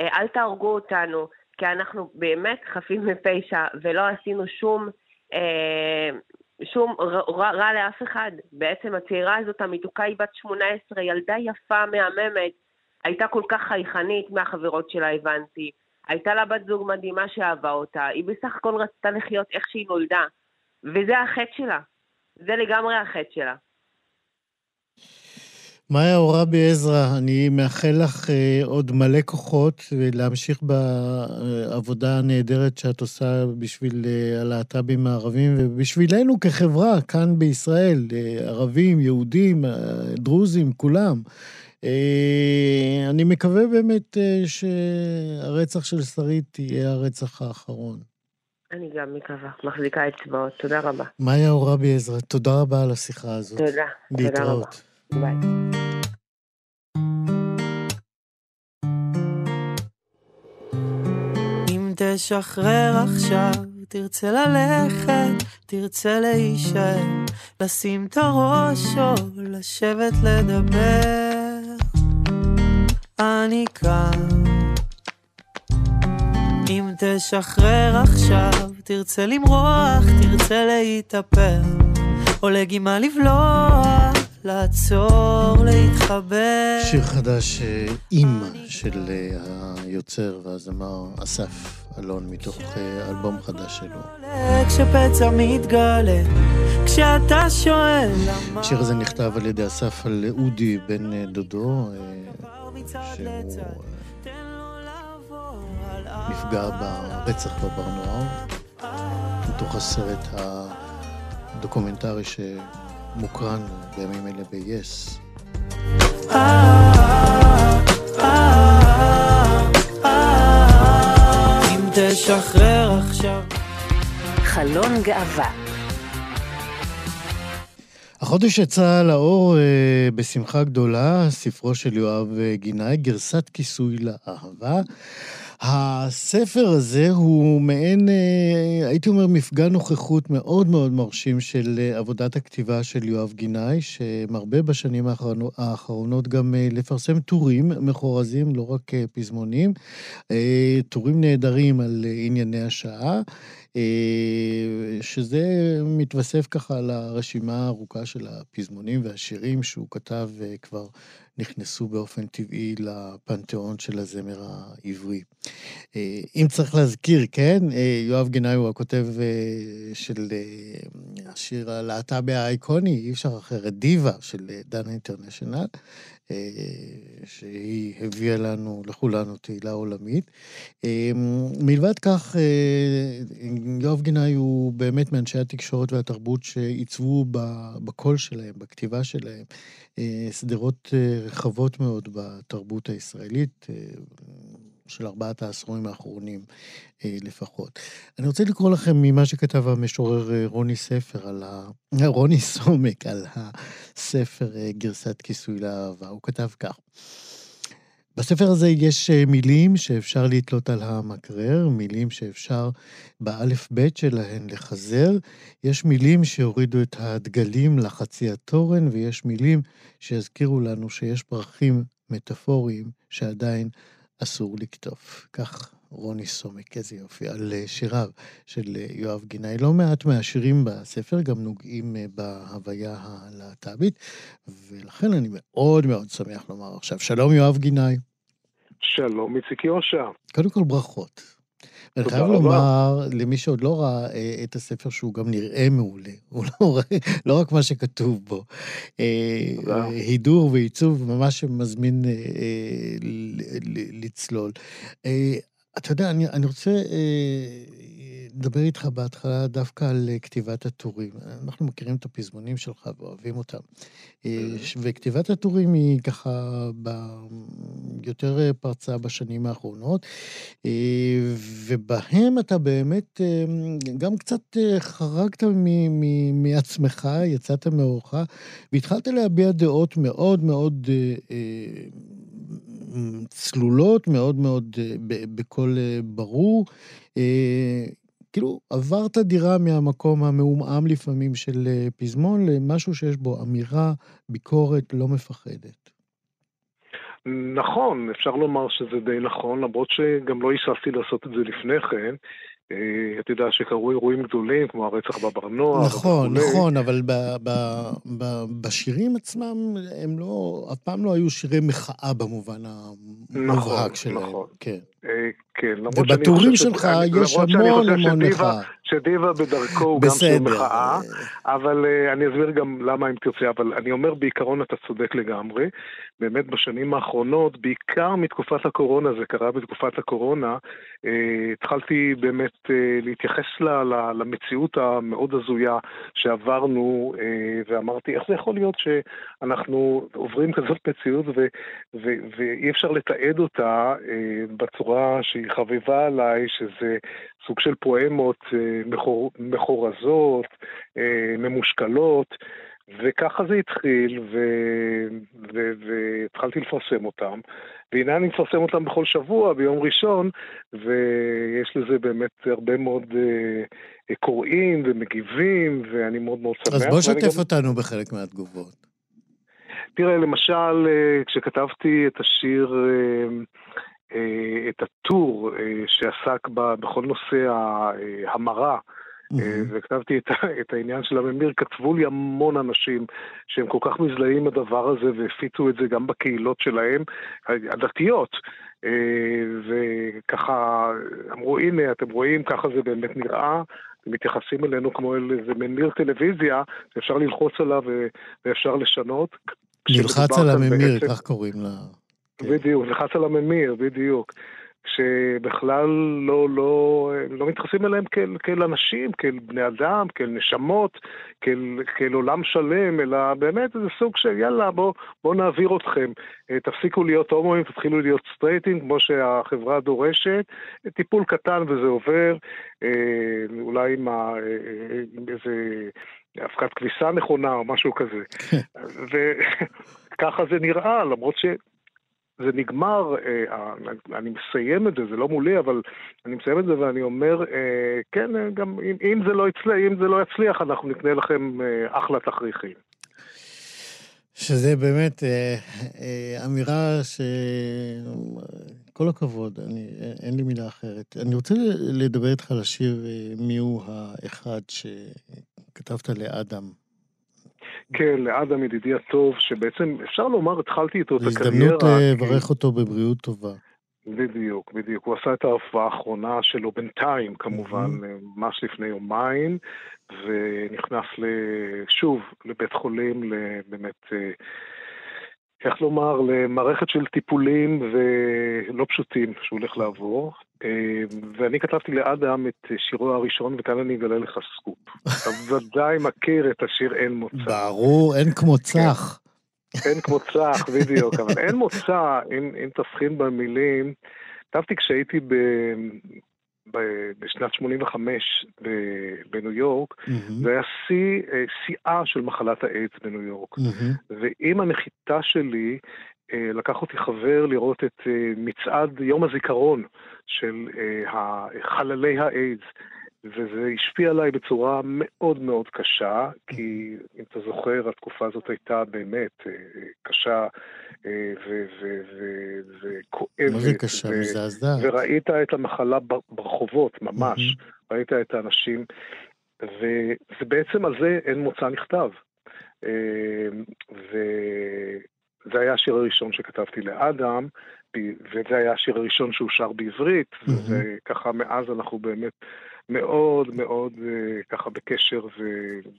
S4: אה, אל תהרגו אותנו, כי אנחנו באמת חפים מפשע, ולא עשינו שום, אה, שום רע, רע לאף אחד. בעצם הצעירה הזאת, המתוקה, היא בת 18, ילדה יפה, מהממת, הייתה כל כך חייכנית מהחברות שלה, הבנתי. הייתה לה בת זוג מדהימה שאהבה אותה, היא בסך הכל רצתה לחיות איך שהיא נולדה, וזה החטא שלה. זה לגמרי החטא שלה.
S2: מאיה אורבי עזרא, אני מאחל לך אה, עוד מלא כוחות ולהמשיך בעבודה הנהדרת שאת עושה בשביל אה, הלהט"בים הערבים ובשבילנו כחברה כאן בישראל, אה, ערבים, יהודים, אה, דרוזים, כולם. אה, אני מקווה באמת אה, שהרצח של שרית יהיה הרצח האחרון.
S4: אני גם מקווה, מחזיקה אצבעות. תודה רבה.
S2: מאיה אורבי עזרא, תודה רבה על השיחה הזאת.
S4: תודה,
S2: להתראות. תודה רבה.
S5: אם תשחרר עכשיו, תרצה ללכת, תרצה להישאר, לשים את הראש או לשבת לדבר. אני כאן. אם תשחרר עכשיו, תרצה למרוח, תרצה להתאפר, או לגימה לבלוע. לעצור, להתחבר.
S2: שיר חדש, אה, אימא של אה, היוצר והזמר אסף אלון, מתוך אה, אלבום חדש שלו.
S5: כשפצע מתגלה, כשאתה שואל
S2: למה... השיר הזה נכתב על ידי אסף על אודי בן דודו, שהוא נפגע ברצח בבר נוער, מתוך הסרט הדוקומנטרי ש... מוקרן בימים אלה ב-yes.
S5: אם תשחרר עכשיו
S1: חלון גאווה
S2: החודש יצא לאור אה, בשמחה גדולה ספרו של יואב גינאי, גרסת כיסוי לאהבה. הספר הזה הוא מעין, אה, הייתי אומר, מפגן נוכחות מאוד מאוד מרשים של אה, עבודת הכתיבה של יואב גינאי, שמרבה בשנים האחרונות גם אה, לפרסם טורים מחורזים, לא רק פזמונים, טורים נהדרים על ענייני השעה. שזה מתווסף ככה לרשימה הארוכה של הפזמונים והשירים שהוא כתב כבר נכנסו באופן טבעי לפנתיאון של הזמר העברי. אה, אם צריך להזכיר, כן, אה, יואב גנאי הוא הכותב אה, של השיר הלהט"בי האיקוני, אי אפשר אחרת, דיווה של דנה אינטרנשיונל. שהיא הביאה לנו, לכולנו, תהילה עולמית. מלבד כך, יואב גינאי הוא באמת מאנשי התקשורת והתרבות שעיצבו בקול שלהם, בכתיבה שלהם, שדרות רחבות מאוד בתרבות הישראלית. של ארבעת העשורים האחרונים אה, לפחות. אני רוצה לקרוא לכם ממה שכתב המשורר אה, רוני ספר על ה... [laughs] רוני סומק על הספר אה, גרסת כיסוי לאהבה. הוא כתב כך: בספר הזה יש מילים שאפשר לתלות על המקרר, מילים שאפשר באלף בית שלהן לחזר, יש מילים שהורידו את הדגלים לחצי התורן, ויש מילים שיזכירו לנו שיש פרחים מטאפוריים שעדיין אסור לקטוף. כך רוני סומק, איזה יופי, על אה, שיריו של אה, יואב גינאי. לא מעט מהשירים בספר גם נוגעים אה, בהוויה הלהט"בית, ולכן אני מאוד מאוד שמח לומר עכשיו, שלום יואב גינאי.
S6: שלום, איציק יושע.
S2: קודם כל ברכות. אני חייב לומר למי שעוד לא ראה אה, את הספר שהוא גם נראה מעולה, [laughs] הוא לא רואה, לא רק מה שכתוב בו. אה, הידור ועיצוב ממש מזמין אה, לצלול. אתה יודע, אני, אני רוצה לדבר איתך בהתחלה דווקא על אה, כתיבת הטורים. אנחנו מכירים את הפזמונים שלך ואוהבים אותם. אה, וכתיבת הטורים היא ככה יותר אה, פרצה בשנים האחרונות, ובהם אתה באמת גם קצת חרגת מעצמך, יצאת מאורך, והתחלת להביע דעות מאוד מאוד צלולות, מאוד מאוד בקול ברור. כאילו, עברת דירה מהמקום המעומעם לפעמים של אה, פזמון למשהו שיש בו אמירה, ביקורת לא מפחדת.
S6: נכון, אפשר לומר שזה די נכון, למרות שגם לא היססתי לעשות את זה לפני כן. אה, אתה יודע שקרו אירועים גדולים, כמו הרצח בבר נוער.
S2: נכון, נכון, אבל ב, ב, ב, בשירים עצמם, הם לא, אף פעם לא היו שירי מחאה במובן המובהק נכון, שלהם. נכון, נכון. כן.
S6: אה, כן,
S2: למרות שאני חושב... ובטורים שלך יש המון המון מחאה.
S6: שדיבה בדרכו הוא גם שיר מחאה, אבל uh, אני אסביר גם למה אם תרצה, אבל אני אומר בעיקרון אתה צודק לגמרי. באמת בשנים האחרונות, בעיקר מתקופת הקורונה, זה קרה בתקופת הקורונה, uh, התחלתי באמת להתייחס למציאות המאוד הזויה שעברנו, ואמרתי, איך זה יכול להיות שאנחנו עוברים כזאת מציאות ואי אפשר לתעד אותה uh, בצורה שהיא חביבה עליי, שזה סוג של פואמות אה, מחור, מחורזות, אה, ממושקלות, וככה זה התחיל, והתחלתי לפרסם אותם. והנה אני מפרסם אותם בכל שבוע, ביום ראשון, ויש לזה באמת הרבה מאוד uh, קוראים ומגיבים, ואני מאוד מאוד שמח.
S2: אז בוא שתף גם... אותנו בחלק מהתגובות.
S6: תראה, למשל, כשכתבתי את השיר... אה, את הטור אה, שעסק בכל נושא ההמרה. אה, וכתבתי את, את העניין של הממיר, כתבו לי המון אנשים שהם כל כך מזדהים עם הדבר הזה והפיצו את זה גם בקהילות שלהם, הדתיות. וככה אמרו, הנה, אתם רואים, ככה זה באמת נראה, מתייחסים אלינו כמו אל איזה ממיר טלוויזיה, שאפשר ללחוץ עליו ואפשר לשנות.
S2: נלחץ על הממיר, כך קוראים לה.
S6: כן. בדיוק, לחץ על הממיר, בדיוק. שבכלל לא, לא, לא מתייחסים אליהם כאל, כאל אנשים, כאל בני אדם, כאל נשמות, כאל, כאל עולם שלם, אלא באמת זה סוג של יאללה, בואו בוא נעביר אתכם. אה, תפסיקו להיות הומואים, תתחילו להיות סטרייטים, כמו שהחברה דורשת. טיפול קטן וזה עובר, אה, אולי עם, ה, אה, עם איזה... אבקת כביסה נכונה או משהו כזה. כן. וככה [laughs] זה נראה, למרות ש... זה נגמר, אה, אני מסיים את זה, זה לא מולי, אבל אני מסיים את זה ואני אומר, אה, כן, אה, גם אם, אם, זה, לא יצליח, אם זה לא יצליח, אנחנו נקנה לכם אחלה תכריכים.
S2: שזה באמת אמירה ש... כל הכבוד, אני, אין לי מילה אחרת. אני רוצה לדבר איתך על השיר מיהו האחד שכתבת לאדם.
S6: כן, לאדם ידידי הטוב, שבעצם אפשר לומר, התחלתי איתו את הקריירה.
S2: הזדמנות אה, לברך אותו בבריאות טובה.
S6: בדיוק, בדיוק. הוא עשה את ההופעה האחרונה שלו בינתיים, כמובן, mm-hmm. ממש לפני יומיים, ונכנס שוב לבית חולים, באמת, אה, איך לומר, למערכת של טיפולים ולא פשוטים שהוא הולך לעבור. אה, ואני כתבתי לאדם את שירו הראשון, וכאן אני אגלה לך סקופ. אתה ודאי מכיר את השיר אין מוצא.
S2: ברור, אין כמו צח.
S6: אין כמו צח, בדיוק, אבל אין מוצא, אם, אם תבחין במילים, כתבתי כשהייתי ב, ב, בשנת 85 ב, בניו יורק, mm-hmm. זה היה שיא, אה, שיאה של מחלת האיידס בניו יורק. Mm-hmm. ועם הנחיתה שלי, לקח אותי חבר לראות את מצעד יום הזיכרון של חללי האיידס. וזה השפיע עליי בצורה מאוד מאוד קשה, כי אם אתה זוכר, התקופה הזאת הייתה באמת אה, קשה אה, וכואבת.
S2: מה זה קשה? מזעזעת.
S6: וראית את המחלה ברחובות, ממש. ראית את האנשים, וזה בעצם על זה אין מוצא נכתב. אה, וזה היה השיר הראשון שכתבתי לאדם, וזה היה השיר הראשון שאושר בעברית, וככה מאז אנחנו באמת... מאוד מאוד אה, ככה בקשר.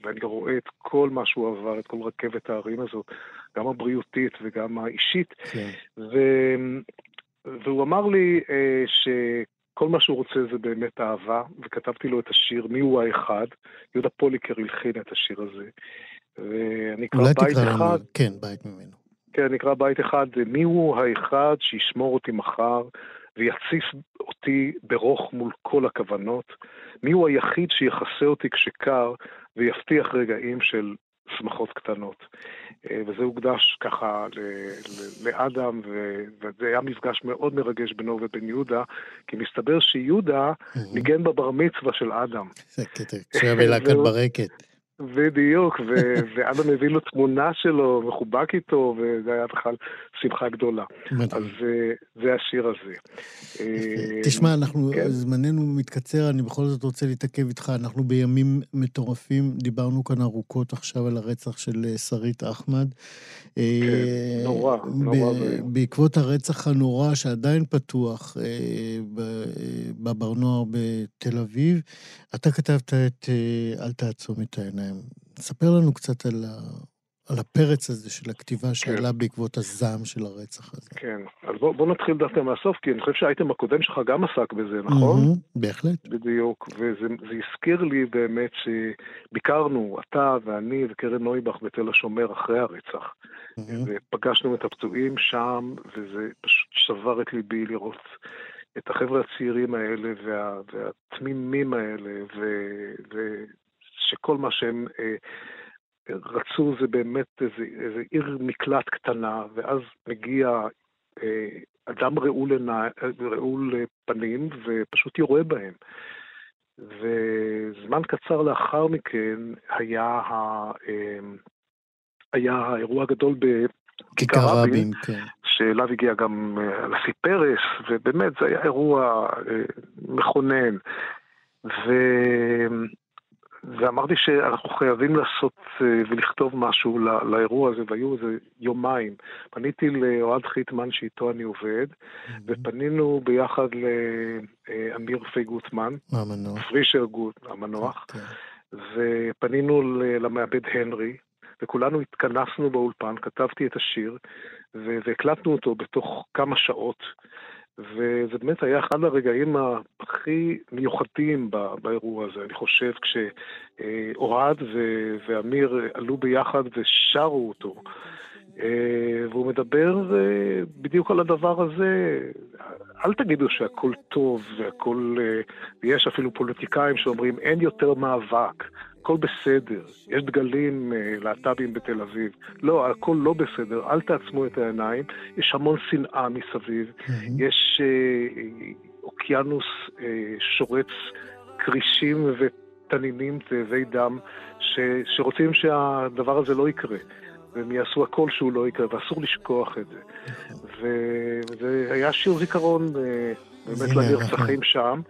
S6: ואני רואה את כל מה שהוא עבר, את כל רכבת ההרים הזאת, גם הבריאותית וגם האישית. כן. ו... והוא אמר לי אה, שכל מה שהוא רוצה זה באמת אהבה, וכתבתי לו את השיר "מי הוא האחד", יהודה פוליקר הלחין את השיר הזה. ואני אקרא בית אחד.
S2: כן, בית ממנו.
S6: כן, נקרא בית אחד, מי הוא האחד שישמור אותי מחר, ויציף אותי ברוך מול כל הכוונות? מי הוא היחיד שיחסה אותי כשקר ויבטיח רגעים של שמחות קטנות. וזה הוקדש ככה לאדם, וזה היה מפגש מאוד מרגש בינו ובין יהודה, כי מסתבר שיהודה ניגן בבר מצווה של אדם.
S2: זה קטע, כשהיה בלהקת [laughs] ברקת.
S6: בדיוק, [laughs] ואבא מביא לו תמונה שלו, מחובק איתו, וזה היה בכלל שמחה גדולה. אז זה השיר הזה.
S2: תשמע, אנחנו, כן? זמננו מתקצר, אני בכל זאת רוצה להתעכב איתך. אנחנו בימים מטורפים, דיברנו כאן ארוכות עכשיו על הרצח של שרית אחמד.
S6: כן, נורא, נורא.
S2: בעקבות הרצח הנורא שעדיין פתוח בבר נוער בתל אביב, אתה כתבת את אל תעצום את העיניים. ספר לנו קצת על, ה... על הפרץ הזה של הכתיבה שעלה כן. בעקבות הזעם של הרצח הזה.
S6: כן, אז בוא, בוא נתחיל דווקא מהסוף, כי אני חושב שהאייטם הקודם שלך גם עסק בזה, נכון? Mm-hmm,
S2: בהחלט.
S6: בדיוק, וזה הזכיר לי באמת שביקרנו, אתה ואני וקרן נויבך בתל השומר אחרי הרצח, mm-hmm. ופגשנו את הפצועים שם, וזה פשוט שבר את ליבי לראות את החבר'ה הצעירים האלה וה, והתמימים האלה, ו, ו, שכל מה שהם אה, רצו זה באמת איזה, איזה עיר מקלט קטנה, ואז מגיע אה, אדם רעול, עיני, רעול פנים ופשוט יורה בהם. וזמן קצר לאחר מכן היה, ה, אה, היה האירוע הגדול בכיכר רבין, כן. שאליו הגיע גם אה, הנשיא פרס, ובאמת זה היה אירוע אה, מכונן. ו... ואמרתי שאנחנו חייבים לעשות אה, ולכתוב משהו לא, לאירוע הזה, והיו איזה יומיים. פניתי לאוהד חיטמן, שאיתו אני עובד, mm-hmm. ופנינו ביחד לאמיר פי גוטמן,
S2: המנוח.
S6: פרישר גוט, המנוח, okay. אוקיי. ופנינו למעבד הנרי, וכולנו התכנסנו באולפן, כתבתי את השיר, והקלטנו אותו בתוך כמה שעות. וזה באמת היה אחד הרגעים הכי מיוחדים באירוע הזה. אני חושב כשאוהד ואמיר עלו ביחד ושרו אותו. אה, והוא מדבר בדיוק על הדבר הזה. אל תגידו שהכל טוב והכל... אה, ויש אפילו פוליטיקאים שאומרים אין יותר מאבק, הכל בסדר, יש דגלים uh, להט"בים בתל אביב. לא, הכל לא בסדר, אל תעצמו את העיניים, יש המון שנאה מסביב. יש uh, אוקיינוס uh, שורץ כרישים ותנינים תאבי דם, ש, שרוצים שהדבר הזה לא יקרה. והם יעשו הכל שהוא לא יקרה, ואסור לשכוח את זה. וזה היה שיר זיכרון באמת לנרצחים שם,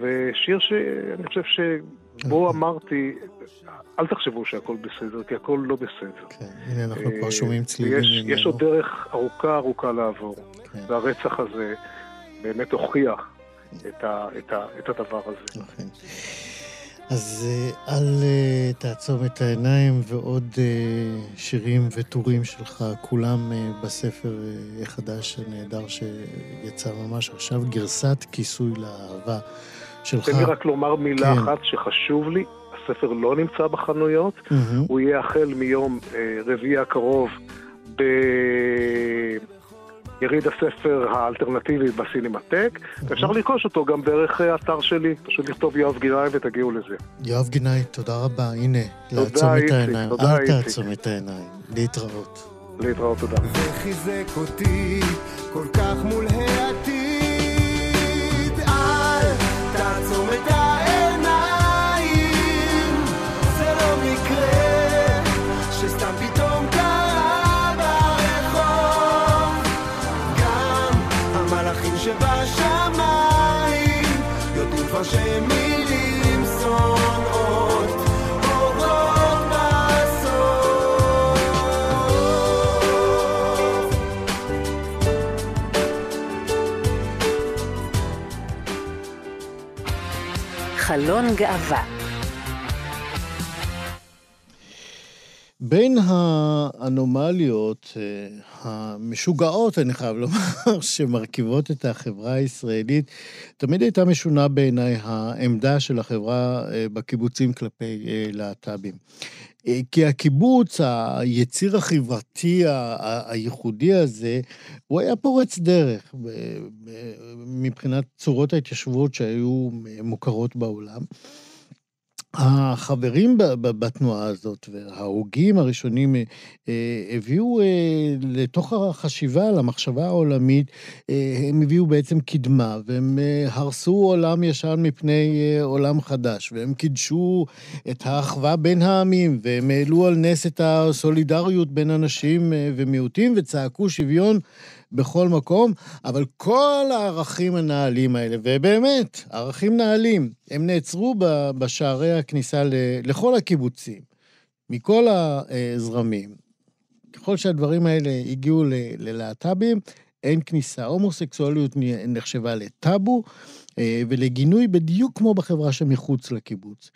S6: ושיר שאני חושב ש... בו אמרתי, אל תחשבו שהכל בסדר, כי הכל לא בסדר.
S2: כן, הנה אנחנו כבר שומעים צלילים.
S6: יש, עוד דרך ארוכה ארוכה לעבור, כן. והרצח הזה באמת הוכיח את, הדבר הזה.
S2: כן. אז אה, אל אה, תעצום את העיניים ועוד אה, שירים וטורים שלך, כולם בספר החדש הנהדר שיצא ממש עכשיו, גרסת כיסוי לאהבה. שלך.
S6: תן לי רק לומר מילה כן. אחת שחשוב לי, הספר לא נמצא בחנויות, mm-hmm. הוא יהיה החל מיום אה, רביעי הקרוב ביריד הספר האלטרנטיבי בסינמטק, mm-hmm. אפשר לרכוש אותו גם דרך האתר אה, שלי, פשוט לכתוב יואב גינאי ותגיעו לזה.
S2: יואב גינאי, תודה רבה, הנה, לעצום את העיניים, תודה, אל תעצום את העיניים, להתראות.
S6: להתראות, תודה. וחיזק אותי כל כך מול העתיד
S1: חלון גאווה.
S2: בין האנומליות אה, המשוגעות, אני חייב לומר, [laughs] שמרכיבות את החברה הישראלית, תמיד הייתה משונה בעיניי העמדה של החברה אה, בקיבוצים כלפי אה, להט"בים. אה, כי הקיבוץ, היציר החברתי הייחודי הזה, הוא היה פורץ דרך מבחינת צורות ההתיישבות שהיו מוכרות בעולם. החברים בתנועה הזאת וההוגים הראשונים אה, אה, הביאו אה, לתוך החשיבה, למחשבה העולמית, הם הביאו בעצם קדמה, והם הרסו עולם ישן מפני עולם חדש, והם קידשו את האחווה בין העמים, והם העלו על נס את הסולידריות בין אנשים ומיעוטים, וצעקו שוויון בכל מקום, אבל כל הערכים הנעלים האלה, ובאמת, ערכים נעלים, הם נעצרו בשערי הכניסה לכל הקיבוצים, מכל הזרמים. ככל שהדברים האלה הגיעו ללהט"בים, אין כניסה. הומוסקסואליות נחשבה לטאבו אה, ולגינוי בדיוק כמו בחברה שמחוץ לקיבוץ.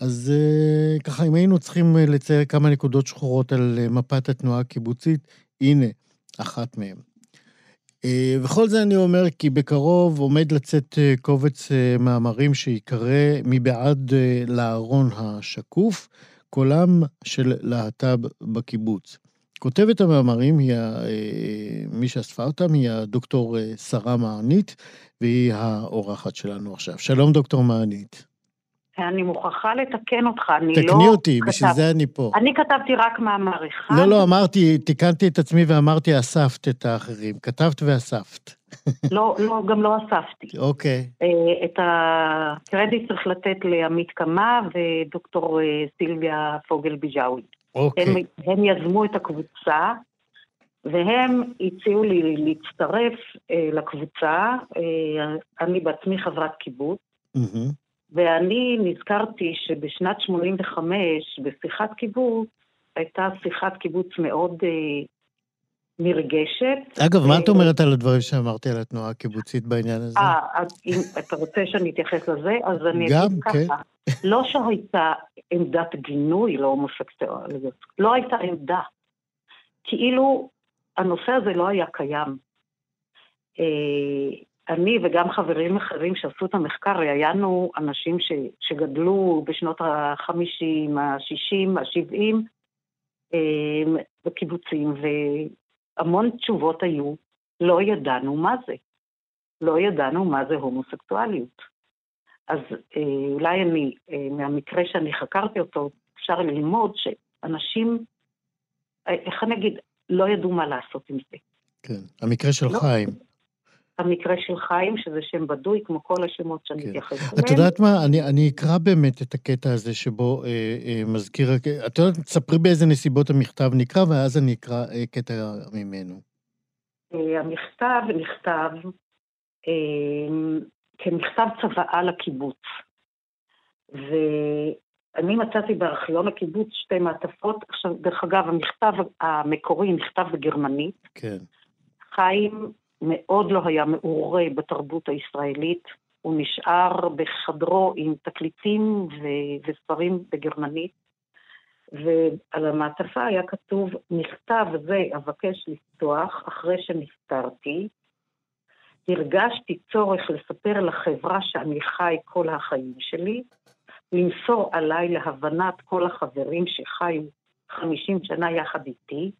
S2: אז אה, ככה, אם היינו צריכים לצייר כמה נקודות שחורות על מפת התנועה הקיבוצית, הנה, אחת מהן. אה, וכל זה אני אומר כי בקרוב עומד לצאת אה, קובץ אה, מאמרים שיקרא מבעד לארון השקוף, קולם של להט"ב בקיבוץ. כותבת המאמרים, היא, מי שאספה אותם, היא הדוקטור שרה מענית, והיא האורחת שלנו עכשיו. שלום, דוקטור מענית.
S7: אני מוכרחה לתקן אותך, אני
S2: לא... תקני אותי, כתב... בשביל זה אני פה.
S7: אני כתבתי רק מאמר אחד.
S2: לא, לא, אמרתי, תיקנתי את עצמי ואמרתי, אספת את האחרים. כתבת ואספת. [laughs]
S7: לא, לא, גם לא אספתי.
S2: אוקיי.
S7: אה, את הקרדיט צריך לתת לעמית קמה ודוקטור אה, סילביה פוגל ביג'אווי.
S2: אוקיי.
S7: הם, הם יזמו את הקבוצה, והם הציעו לי להצטרף אה, לקבוצה. אני בעצמי חברת קיבוץ. Mm-hmm. ואני נזכרתי שבשנת 85, בשיחת קיבוץ, הייתה שיחת קיבוץ מאוד אה, נרגשת.
S2: אגב, מה את אומרת על הדברים שאמרתי על התנועה הקיבוצית בעניין הזה?
S7: אה, אז אם אתה רוצה שאני אתייחס לזה, אז אני
S2: אגיד כן. ככה.
S7: לא שהייתה עמדת גינוי להומוסקסואליות, לא הייתה עמדה. כאילו הנושא הזה לא היה קיים. אה, אני וגם חברים אחרים שעשו את המחקר, ראיינו אנשים ש, שגדלו בשנות ה-50, ה-60, ה-70 בקיבוצים, והמון תשובות היו, לא ידענו מה זה. לא ידענו מה זה הומוסקסואליות. אז אה, אולי אני, אה, מהמקרה שאני חקרתי אותו, אפשר ללמוד שאנשים, אה, איך אני אגיד, לא ידעו מה לעשות עם זה.
S2: כן, המקרה של לא, חיים.
S7: המקרה של חיים, שזה שם בדוי, כמו כל השמות שאני כן. אתייחס אליהם.
S2: את יודעת מה, אני, אני אקרא באמת את הקטע הזה שבו אה, אה, מזכיר, את יודעת, תספרי באיזה נסיבות המכתב נקרא, ואז אני אקרא אה, קטע ממנו.
S7: אה, המכתב נכתב אה, כמכתב צוואה לקיבוץ. ואני מצאתי בארכיון הקיבוץ שתי מעטפות. עכשיו, דרך אגב, המכתב המקורי נכתב בגרמנית.
S2: כן.
S7: חיים מאוד לא היה מעורה בתרבות הישראלית. הוא נשאר בחדרו עם תקליטים ו- וספרים בגרמנית, ועל המעטפה היה כתוב, מכתב זה אבקש לפתוח אחרי שנפטרתי. הרגשתי צורך לספר לחברה שאני חי כל החיים שלי, למסור עליי להבנת כל החברים שחיו 50 שנה יחד איתי,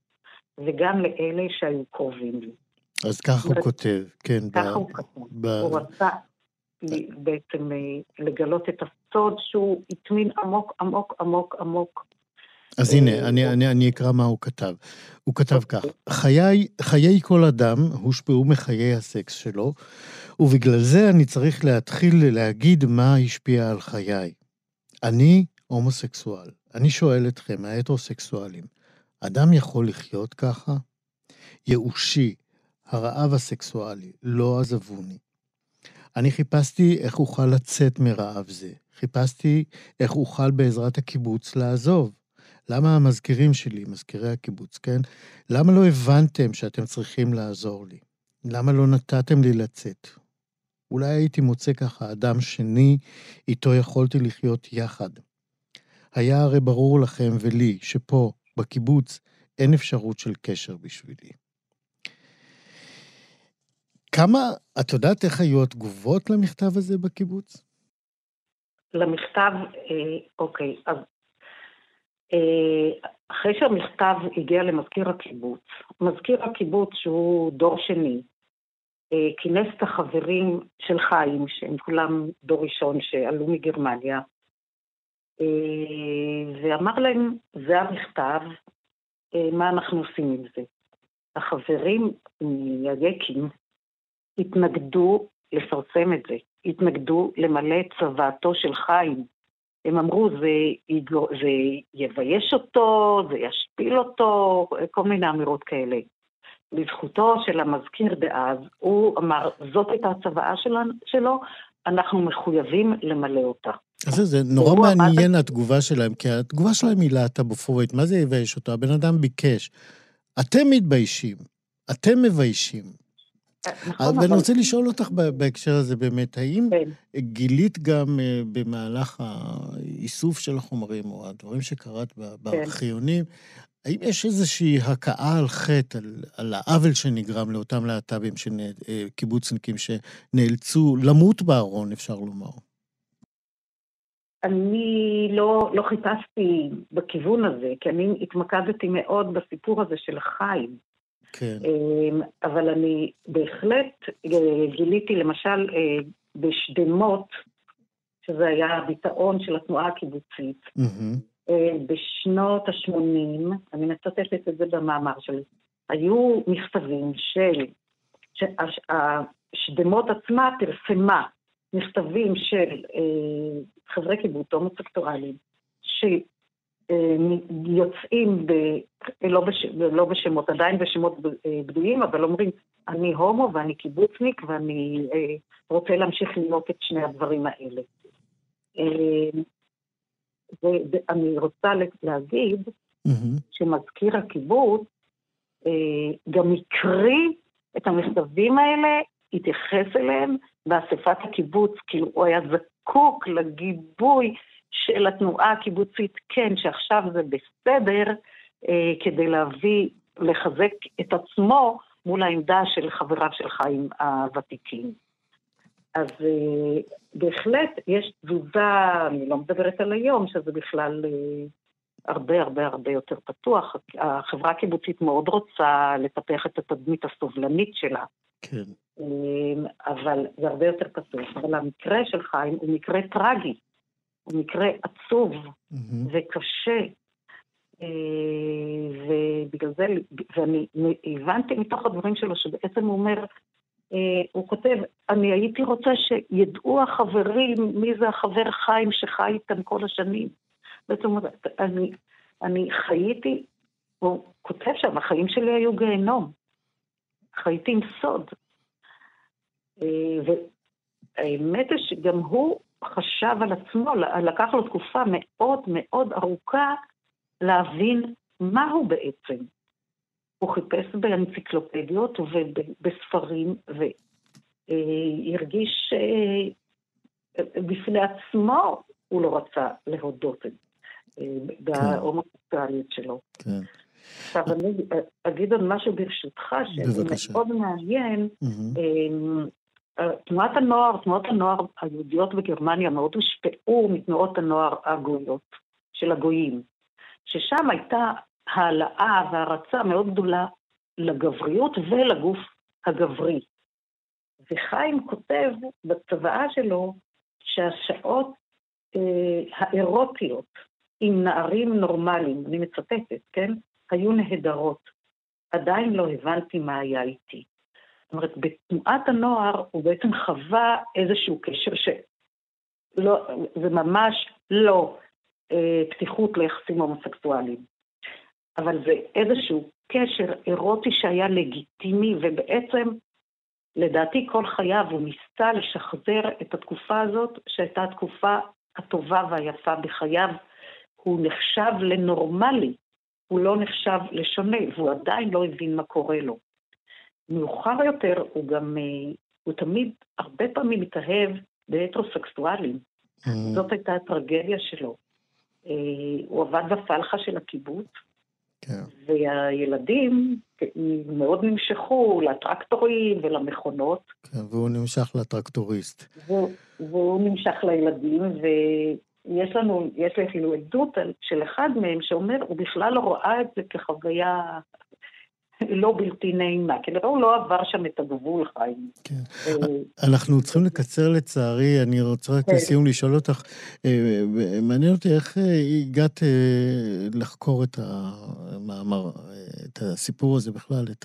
S7: וגם לאלה שהיו קרובים לי.
S2: אז ככה הוא כותב, כן.
S7: ככה הוא כותב. הוא רצה בעצם אה, לגלות את הסוד שהוא הטמין עמוק, עמוק, עמוק, עמוק.
S2: אז הנה, אה, אני, אני, אני אקרא מה הוא כתב. הוא כתב כך, חיי, חיי כל אדם הושפעו מחיי הסקס שלו, ובגלל זה אני צריך להתחיל להגיד מה השפיע על חיי. אני הומוסקסואל. אני שואל אתכם, ההטרוסקסואלים, אדם יכול לחיות ככה? ייאושי, הרעב הסקסואלי, לא עזבוני. אני חיפשתי איך אוכל לצאת מרעב זה. חיפשתי איך אוכל בעזרת הקיבוץ לעזוב. למה המזכירים שלי, מזכירי הקיבוץ, כן? למה לא הבנתם שאתם צריכים לעזור לי? למה לא נתתם לי לצאת? אולי הייתי מוצא ככה אדם שני, איתו יכולתי לחיות יחד. היה הרי ברור לכם ולי שפה, בקיבוץ, אין אפשרות של קשר בשבילי. כמה, את יודעת איך היו התגובות למכתב הזה בקיבוץ?
S7: למכתב, אה, אוקיי, אז אה, אחרי שהמכתב הגיע למזכיר הקיבוץ, מזכיר הקיבוץ שהוא דור שני, אה, כינס את החברים של חיים, שהם כולם דור ראשון שעלו מגרמניה, ואמר להם, זה המכתב, מה אנחנו עושים עם זה? החברים מהיקים התנגדו לפרסם את זה, התנגדו למלא את צוואתו של חיים. הם אמרו, זה, זה יבייש אותו, זה ישפיל אותו, כל מיני אמירות כאלה. לזכותו של המזכיר דאז, הוא אמר, זאת הייתה הצוואה שלו, אנחנו מחויבים למלא אותה.
S2: אז זה נורא מעניין אמר... התגובה שלהם, כי התגובה שלהם היא להט"בופובית, מה זה יבייש אותו? הבן אדם ביקש. אתם מתביישים, אתם מביישים. נכון, ואני רוצה לשאול אותך בהקשר הזה באמת, האם כן. גילית גם אה, במהלך האיסוף של החומרים, או הדברים שקראת כן. בארכיונים, האם יש איזושהי הכאה על חטא, על, על העוול שנגרם לאותם להט"בים, אה, קיבוצניקים, שנאלצו למות בארון, אפשר לומר?
S7: אני לא, לא חיפשתי בכיוון הזה, כי אני התמקדתי מאוד בסיפור הזה של החיים.
S2: כן.
S7: אמ, אבל אני בהחלט אה, גיליתי למשל אה, בשדמות, שזה היה הביטאון של התנועה הקיבוצית, mm-hmm. בשנות ה-80, אני מצטטת את זה במאמר שלי, היו מכתבים של, השדמות עצמה פרסמה מכתבים של חברי קיבוץ הומוסקטואלים, יוצאים, ב, לא, בש, לא בשמות, עדיין בשמות בדויים, אבל אומרים, אני הומו ואני קיבוצניק ואני אה, רוצה להמשיך לראות את שני הדברים האלה. אה, ואני רוצה להגיד mm-hmm. שמזכיר הקיבוץ אה, גם הקריא את המכתבים האלה, התייחס אליהם באספת הקיבוץ, כאילו הוא היה זקוק לגיבוי של התנועה הקיבוצית, כן, שעכשיו זה בסדר, אה, כדי להביא, לחזק את עצמו מול העמדה של חבריו של חיים הוותיקים. אז אה, בהחלט יש תזוזה, אני לא מדברת על היום, שזה בכלל אה, הרבה הרבה הרבה יותר פתוח. החברה הקיבוצית מאוד רוצה לטפח את התדמית הסובלנית שלה.
S2: כן.
S7: אה, אבל זה הרבה יותר פתוח. אבל המקרה של חיים הוא מקרה טרגי. הוא מקרה עצוב mm-hmm. וקשה, אה, ובגלל זה, ואני הבנתי מתוך הדברים שלו שבעצם הוא אומר, אה, הוא כותב, אני הייתי רוצה שידעו החברים מי זה החבר חיים שחי איתם כל השנים. בעצם אני, אני חייתי, הוא כותב שם, החיים שלי היו גיהנום. חייתי עם סוד. אה, והאמת היא שגם הוא חשב על עצמו, לקח לו תקופה מאוד מאוד ארוכה להבין מה הוא בעצם. הוא חיפש באנציקלופדיות ובספרים, והרגיש אה, בפני עצמו, הוא לא רצה להודות אה, כן. בהומוסקסואליות שלו.
S2: כן.
S7: עכשיו, אני אגיד עוד משהו ברשותך, שזה מאוד מעניין. תנועת הנוער, תנועות הנוער היהודיות בגרמניה מאוד הושפעו מתנועות הנוער הגויות, של הגויים, ששם הייתה העלאה והערצה מאוד גדולה לגבריות ולגוף הגברי. וחיים כותב בצוואה שלו שהשעות אה, האירוטיות עם נערים נורמליים, אני מצטטת, כן? היו נהדרות. עדיין לא הבנתי מה היה איתי. זאת אומרת, בתנועת הנוער הוא בעצם חווה איזשהו קשר שלא, זה ממש לא אה, פתיחות ליחסים הומוסקסואליים, אבל זה איזשהו קשר אירוטי שהיה לגיטימי, ובעצם, לדעתי, כל חייו הוא ניסה לשחזר את התקופה הזאת, שהייתה התקופה הטובה והיפה בחייו. הוא נחשב לנורמלי, הוא לא נחשב לשונה, והוא עדיין לא הבין מה קורה לו. מאוחר יותר הוא גם, אה, הוא תמיד, הרבה פעמים מתאהב בהטרוסקסואלים. Mm-hmm. זאת הייתה הטרגדיה שלו. אה, הוא עבד בפלחה של הקיבוץ, כן. והילדים מאוד נמשכו לטרקטורים ולמכונות.
S2: כן, והוא נמשך לטרקטוריסט.
S7: והוא, והוא נמשך לילדים, ויש לנו, יש לי אפילו עדות של אחד מהם שאומר, הוא בכלל לא ראה את זה כחוויה לא בלתי נעימה. כנראה הוא לא עבר שם את הגבול, חיים.
S2: כן. אה, אנחנו צריכים לקצר לצערי, אני רוצה רק כן. לסיום לשאול אותך, אה, מעניין אותי איך הגעת לחקור את המאמר, את הסיפור הזה בכלל, את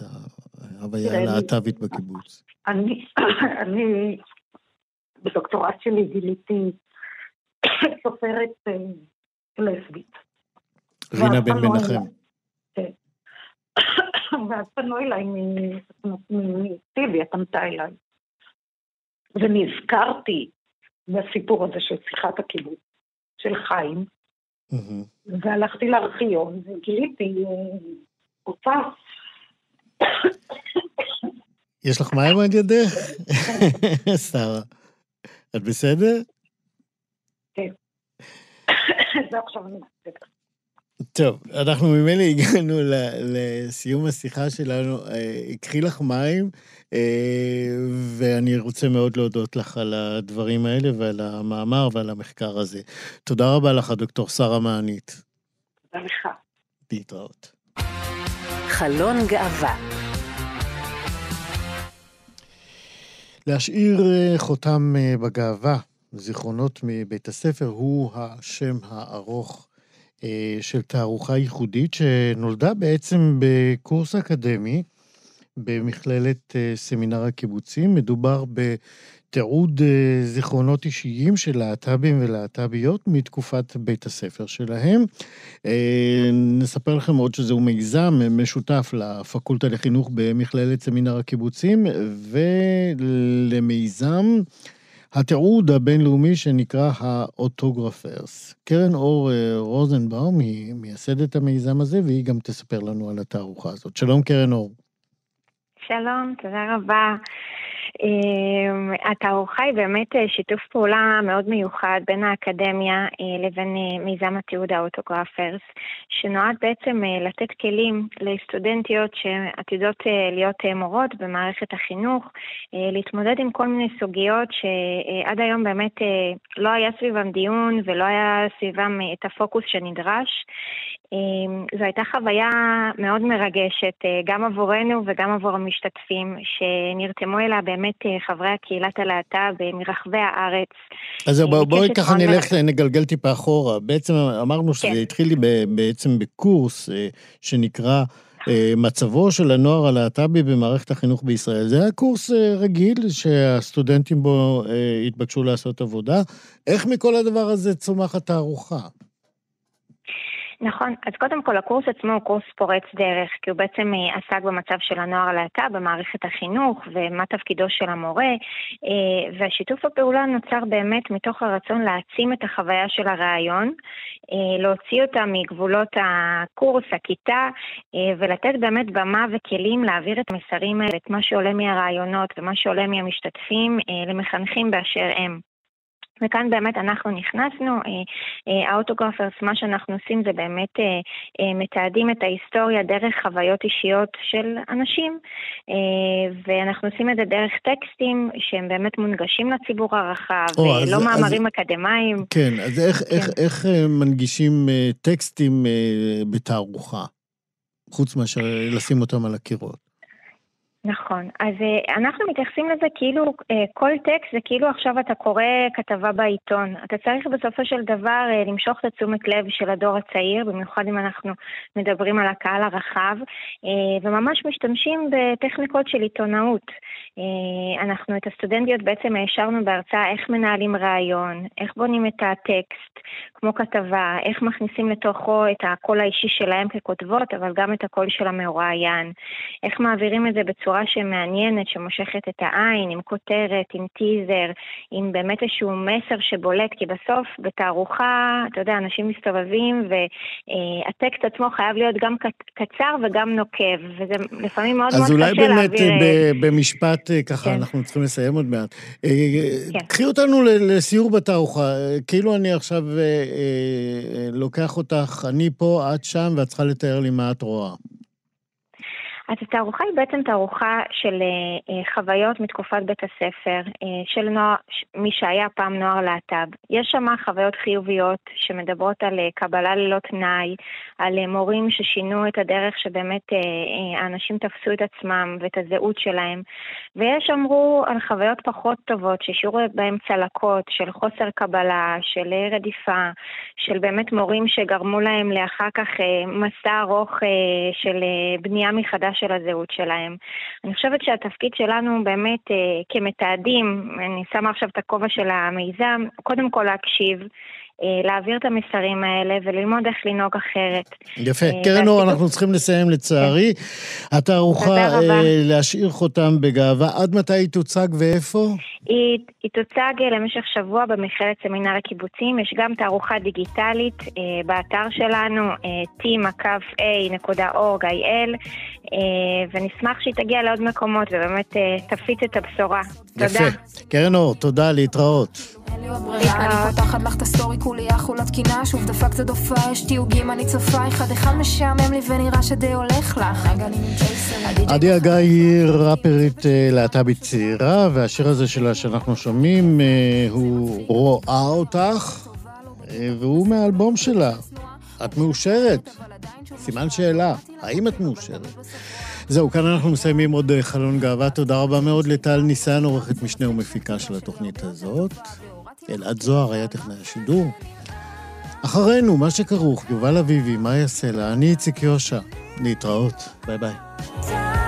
S2: ההוויה הלהט"בית בקיבוץ. [coughs]
S7: אני, בדוקטורט שלי גיליתי [coughs] סופרת לסבית.
S2: רינה בן מנחם. [coughs]
S7: ואז פנו אליי מטיבי, את עמתה אליי. ונזכרתי בסיפור הזה של שיחת הקיבוץ, של חיים, והלכתי לארכיון וגיליתי אותה. [coughs]
S2: יש לך מים על ידך? [coughs] שרה. את בסדר?
S7: כן. זה עכשיו אני בסדר.
S2: טוב, אנחנו ממילא הגענו לסיום השיחה שלנו. הקחי לך מים, אה, ואני רוצה מאוד להודות לך על הדברים האלה ועל המאמר ועל המחקר הזה. תודה רבה לך, דוקטור שרה מענית.
S7: תודה לך.
S2: להתראות.
S1: חלון גאווה
S2: להשאיר אה, חותם אה, בגאווה, זיכרונות מבית הספר, הוא השם הארוך אה, של תערוכה ייחודית שנולדה בעצם בקורס אקדמי במכללת אה, סמינר הקיבוצים. מדובר בתיעוד אה, זיכרונות אישיים של להט"בים ולהט"ביות מתקופת בית הספר שלהם. נספר לכם עוד שזהו מיזם משותף לפקולטה לחינוך במכללת סמינר הקיבוצים ולמיזם התיעוד הבינלאומי שנקרא האוטוגרפרס. קרן אור אה, רוזנבאום היא מייסדת המיזם הזה, והיא גם תספר לנו על התערוכה הזאת. שלום, קרן אור.
S8: שלום, תודה רבה. אמ, התערוכה היא באמת אה, שיתוף פעולה מאוד מיוחד בין האקדמיה אה, לבין אה, מיזם התיעוד האוטוגרפרס, שנועד בעצם לתת כלים לסטודנטיות שעתידות להיות מורות במערכת החינוך, להתמודד עם כל מיני סוגיות שעד היום באמת לא היה סביבם דיון ולא היה סביבם את הפוקוס שנדרש. אמ, זו הייתה חוויה מאוד מרגשת, גם עבורנו וגם עבור המשתתפים, שנרתמו אליה באמת אה, חברי הקהילת הלהט"ב אה, מרחבי הארץ.
S2: אז בואי בוא, ככה נלך. נגלגל טיפה אחורה. בעצם אמרנו שזה כן. התחיל לי בעצם בקורס אה, שנקרא מצבו של הנוער הלהט"בי במערכת החינוך בישראל. זה היה קורס רגיל שהסטודנטים בו התבקשו לעשות עבודה. איך מכל הדבר הזה צומחת תערוכה?
S8: נכון, אז קודם כל הקורס עצמו הוא קורס פורץ דרך, כי הוא בעצם אה, עסק במצב של הנוער הלהט"ב במערכת החינוך ומה תפקידו של המורה, אה, והשיתוף הפעולה נוצר באמת מתוך הרצון להעצים את החוויה של הרעיון, אה, להוציא אותה מגבולות הקורס, הכיתה, ולתת באמת במה וכלים להעביר את המסרים האלה, את מה שעולה מהרעיונות ומה שעולה מהמשתתפים למחנכים באשר הם. וכאן באמת אנחנו נכנסנו, אה, אה, האוטוגרפרס, מה שאנחנו עושים זה באמת אה, מתעדים את ההיסטוריה דרך חוויות אישיות של אנשים, ואנחנו עושים את זה דרך טקסטים שהם באמת מונגשים לציבור הרחב, או, לא אז, מאמרים אז, אקדמיים.
S2: כן, אז איך, כן. איך, איך מנגישים טקסטים בתערוכה, חוץ מאשר לשים אותם על הקירות?
S8: נכון. אז uh, אנחנו מתייחסים לזה כאילו uh, כל טקסט זה כאילו עכשיו אתה קורא כתבה בעיתון. אתה צריך בסופו של דבר uh, למשוך את התשומת לב של הדור הצעיר, במיוחד אם אנחנו מדברים על הקהל הרחב, וממש משתמשים בטכניקות של עיתונאות. אנחנו את הסטודנטיות בעצם העשרנו בהרצאה איך מנהלים רעיון, איך בונים את הטקסט, כמו כתבה, איך מכניסים לתוכו את הקול האישי שלהם ככותבות, אבל גם את הקול של המרואיין, איך מעבירים את זה בצורה... בצורה שמעניינת, שמושכת את העין, עם כותרת, עם טיזר, עם באמת איזשהו מסר שבולט, כי בסוף בתערוכה, אתה יודע, אנשים מסתובבים והטקסט עצמו חייב להיות גם קצר וגם נוקב, וזה לפעמים מאוד מאוד קשה להעביר...
S2: אז אולי באמת אה, במשפט, אה, ככה, כן. אנחנו צריכים לסיים עוד מעט. אה, כן. קחי אותנו לסיור בתערוכה, כאילו אני עכשיו לוקח אותך, אני פה, את שם, ואת צריכה לתאר לי מה את רואה.
S8: אז התערוכה היא בעצם תערוכה של uh, חוויות מתקופת בית הספר, uh, של נוער, מי שהיה פעם נוער להט"ב. יש שם חוויות חיוביות שמדברות על קבלה ללא תנאי, על מורים ששינו את הדרך שבאמת האנשים תפסו את עצמם ואת הזהות שלהם. ויש אמרו על חוויות פחות טובות, שהשאירו בהם צלקות של חוסר קבלה, של רדיפה, של באמת מורים שגרמו להם לאחר כך מסע ארוך של בנייה מחדש של הזהות שלהם. אני חושבת שהתפקיד שלנו באמת אה, כמתעדים, אני שמה עכשיו את הכובע של המיזם, קודם כל להקשיב. אה, להעביר את המסרים האלה וללמוד איך לנהוג אחרת.
S2: יפה. אה, קרן אור, אנחנו צריכים לסיים לצערי. כן. התערוכה להשאיר חותם בגאווה. עד מתי היא תוצג ואיפה?
S8: היא, היא תוצג למשך שבוע במכללת סמינר הקיבוצים. יש גם תערוכה דיגיטלית באתר שלנו, t.a.org.il, ונשמח שהיא תגיע לעוד מקומות ובאמת תפיץ את הבשורה.
S2: תודה. יפה. קרן אור, תודה, להתראות.
S9: אין לי עוד ברירה, אני פותחת לך את הסטורי, כולי אכולת קנאה, שוב דפקת הופעה, יש תיוגים, אני צופה, אחד אחד משעמם לי ונראה שדי הולך לך.
S2: עדי הגיא היא ראפרית אה, להט"בית צעירה, והשיר הזה שלה שאנחנו שומעים אה, הוא רואה אותך, אה, והוא מהאלבום שלה. את מאושרת? סימן שאלה, האם את מאושרת? זהו, כאן אנחנו מסיימים עוד חלון גאווה. תודה רבה מאוד לטל ניסן, עורכת משנה ומפיקה של התוכנית הזאת. אלעד זוהר היה טכנאי השידור. אחרינו, מה שכרוך, יובל אביבי, יעשה לה? אני איציק יושע. להתראות. ביי ביי.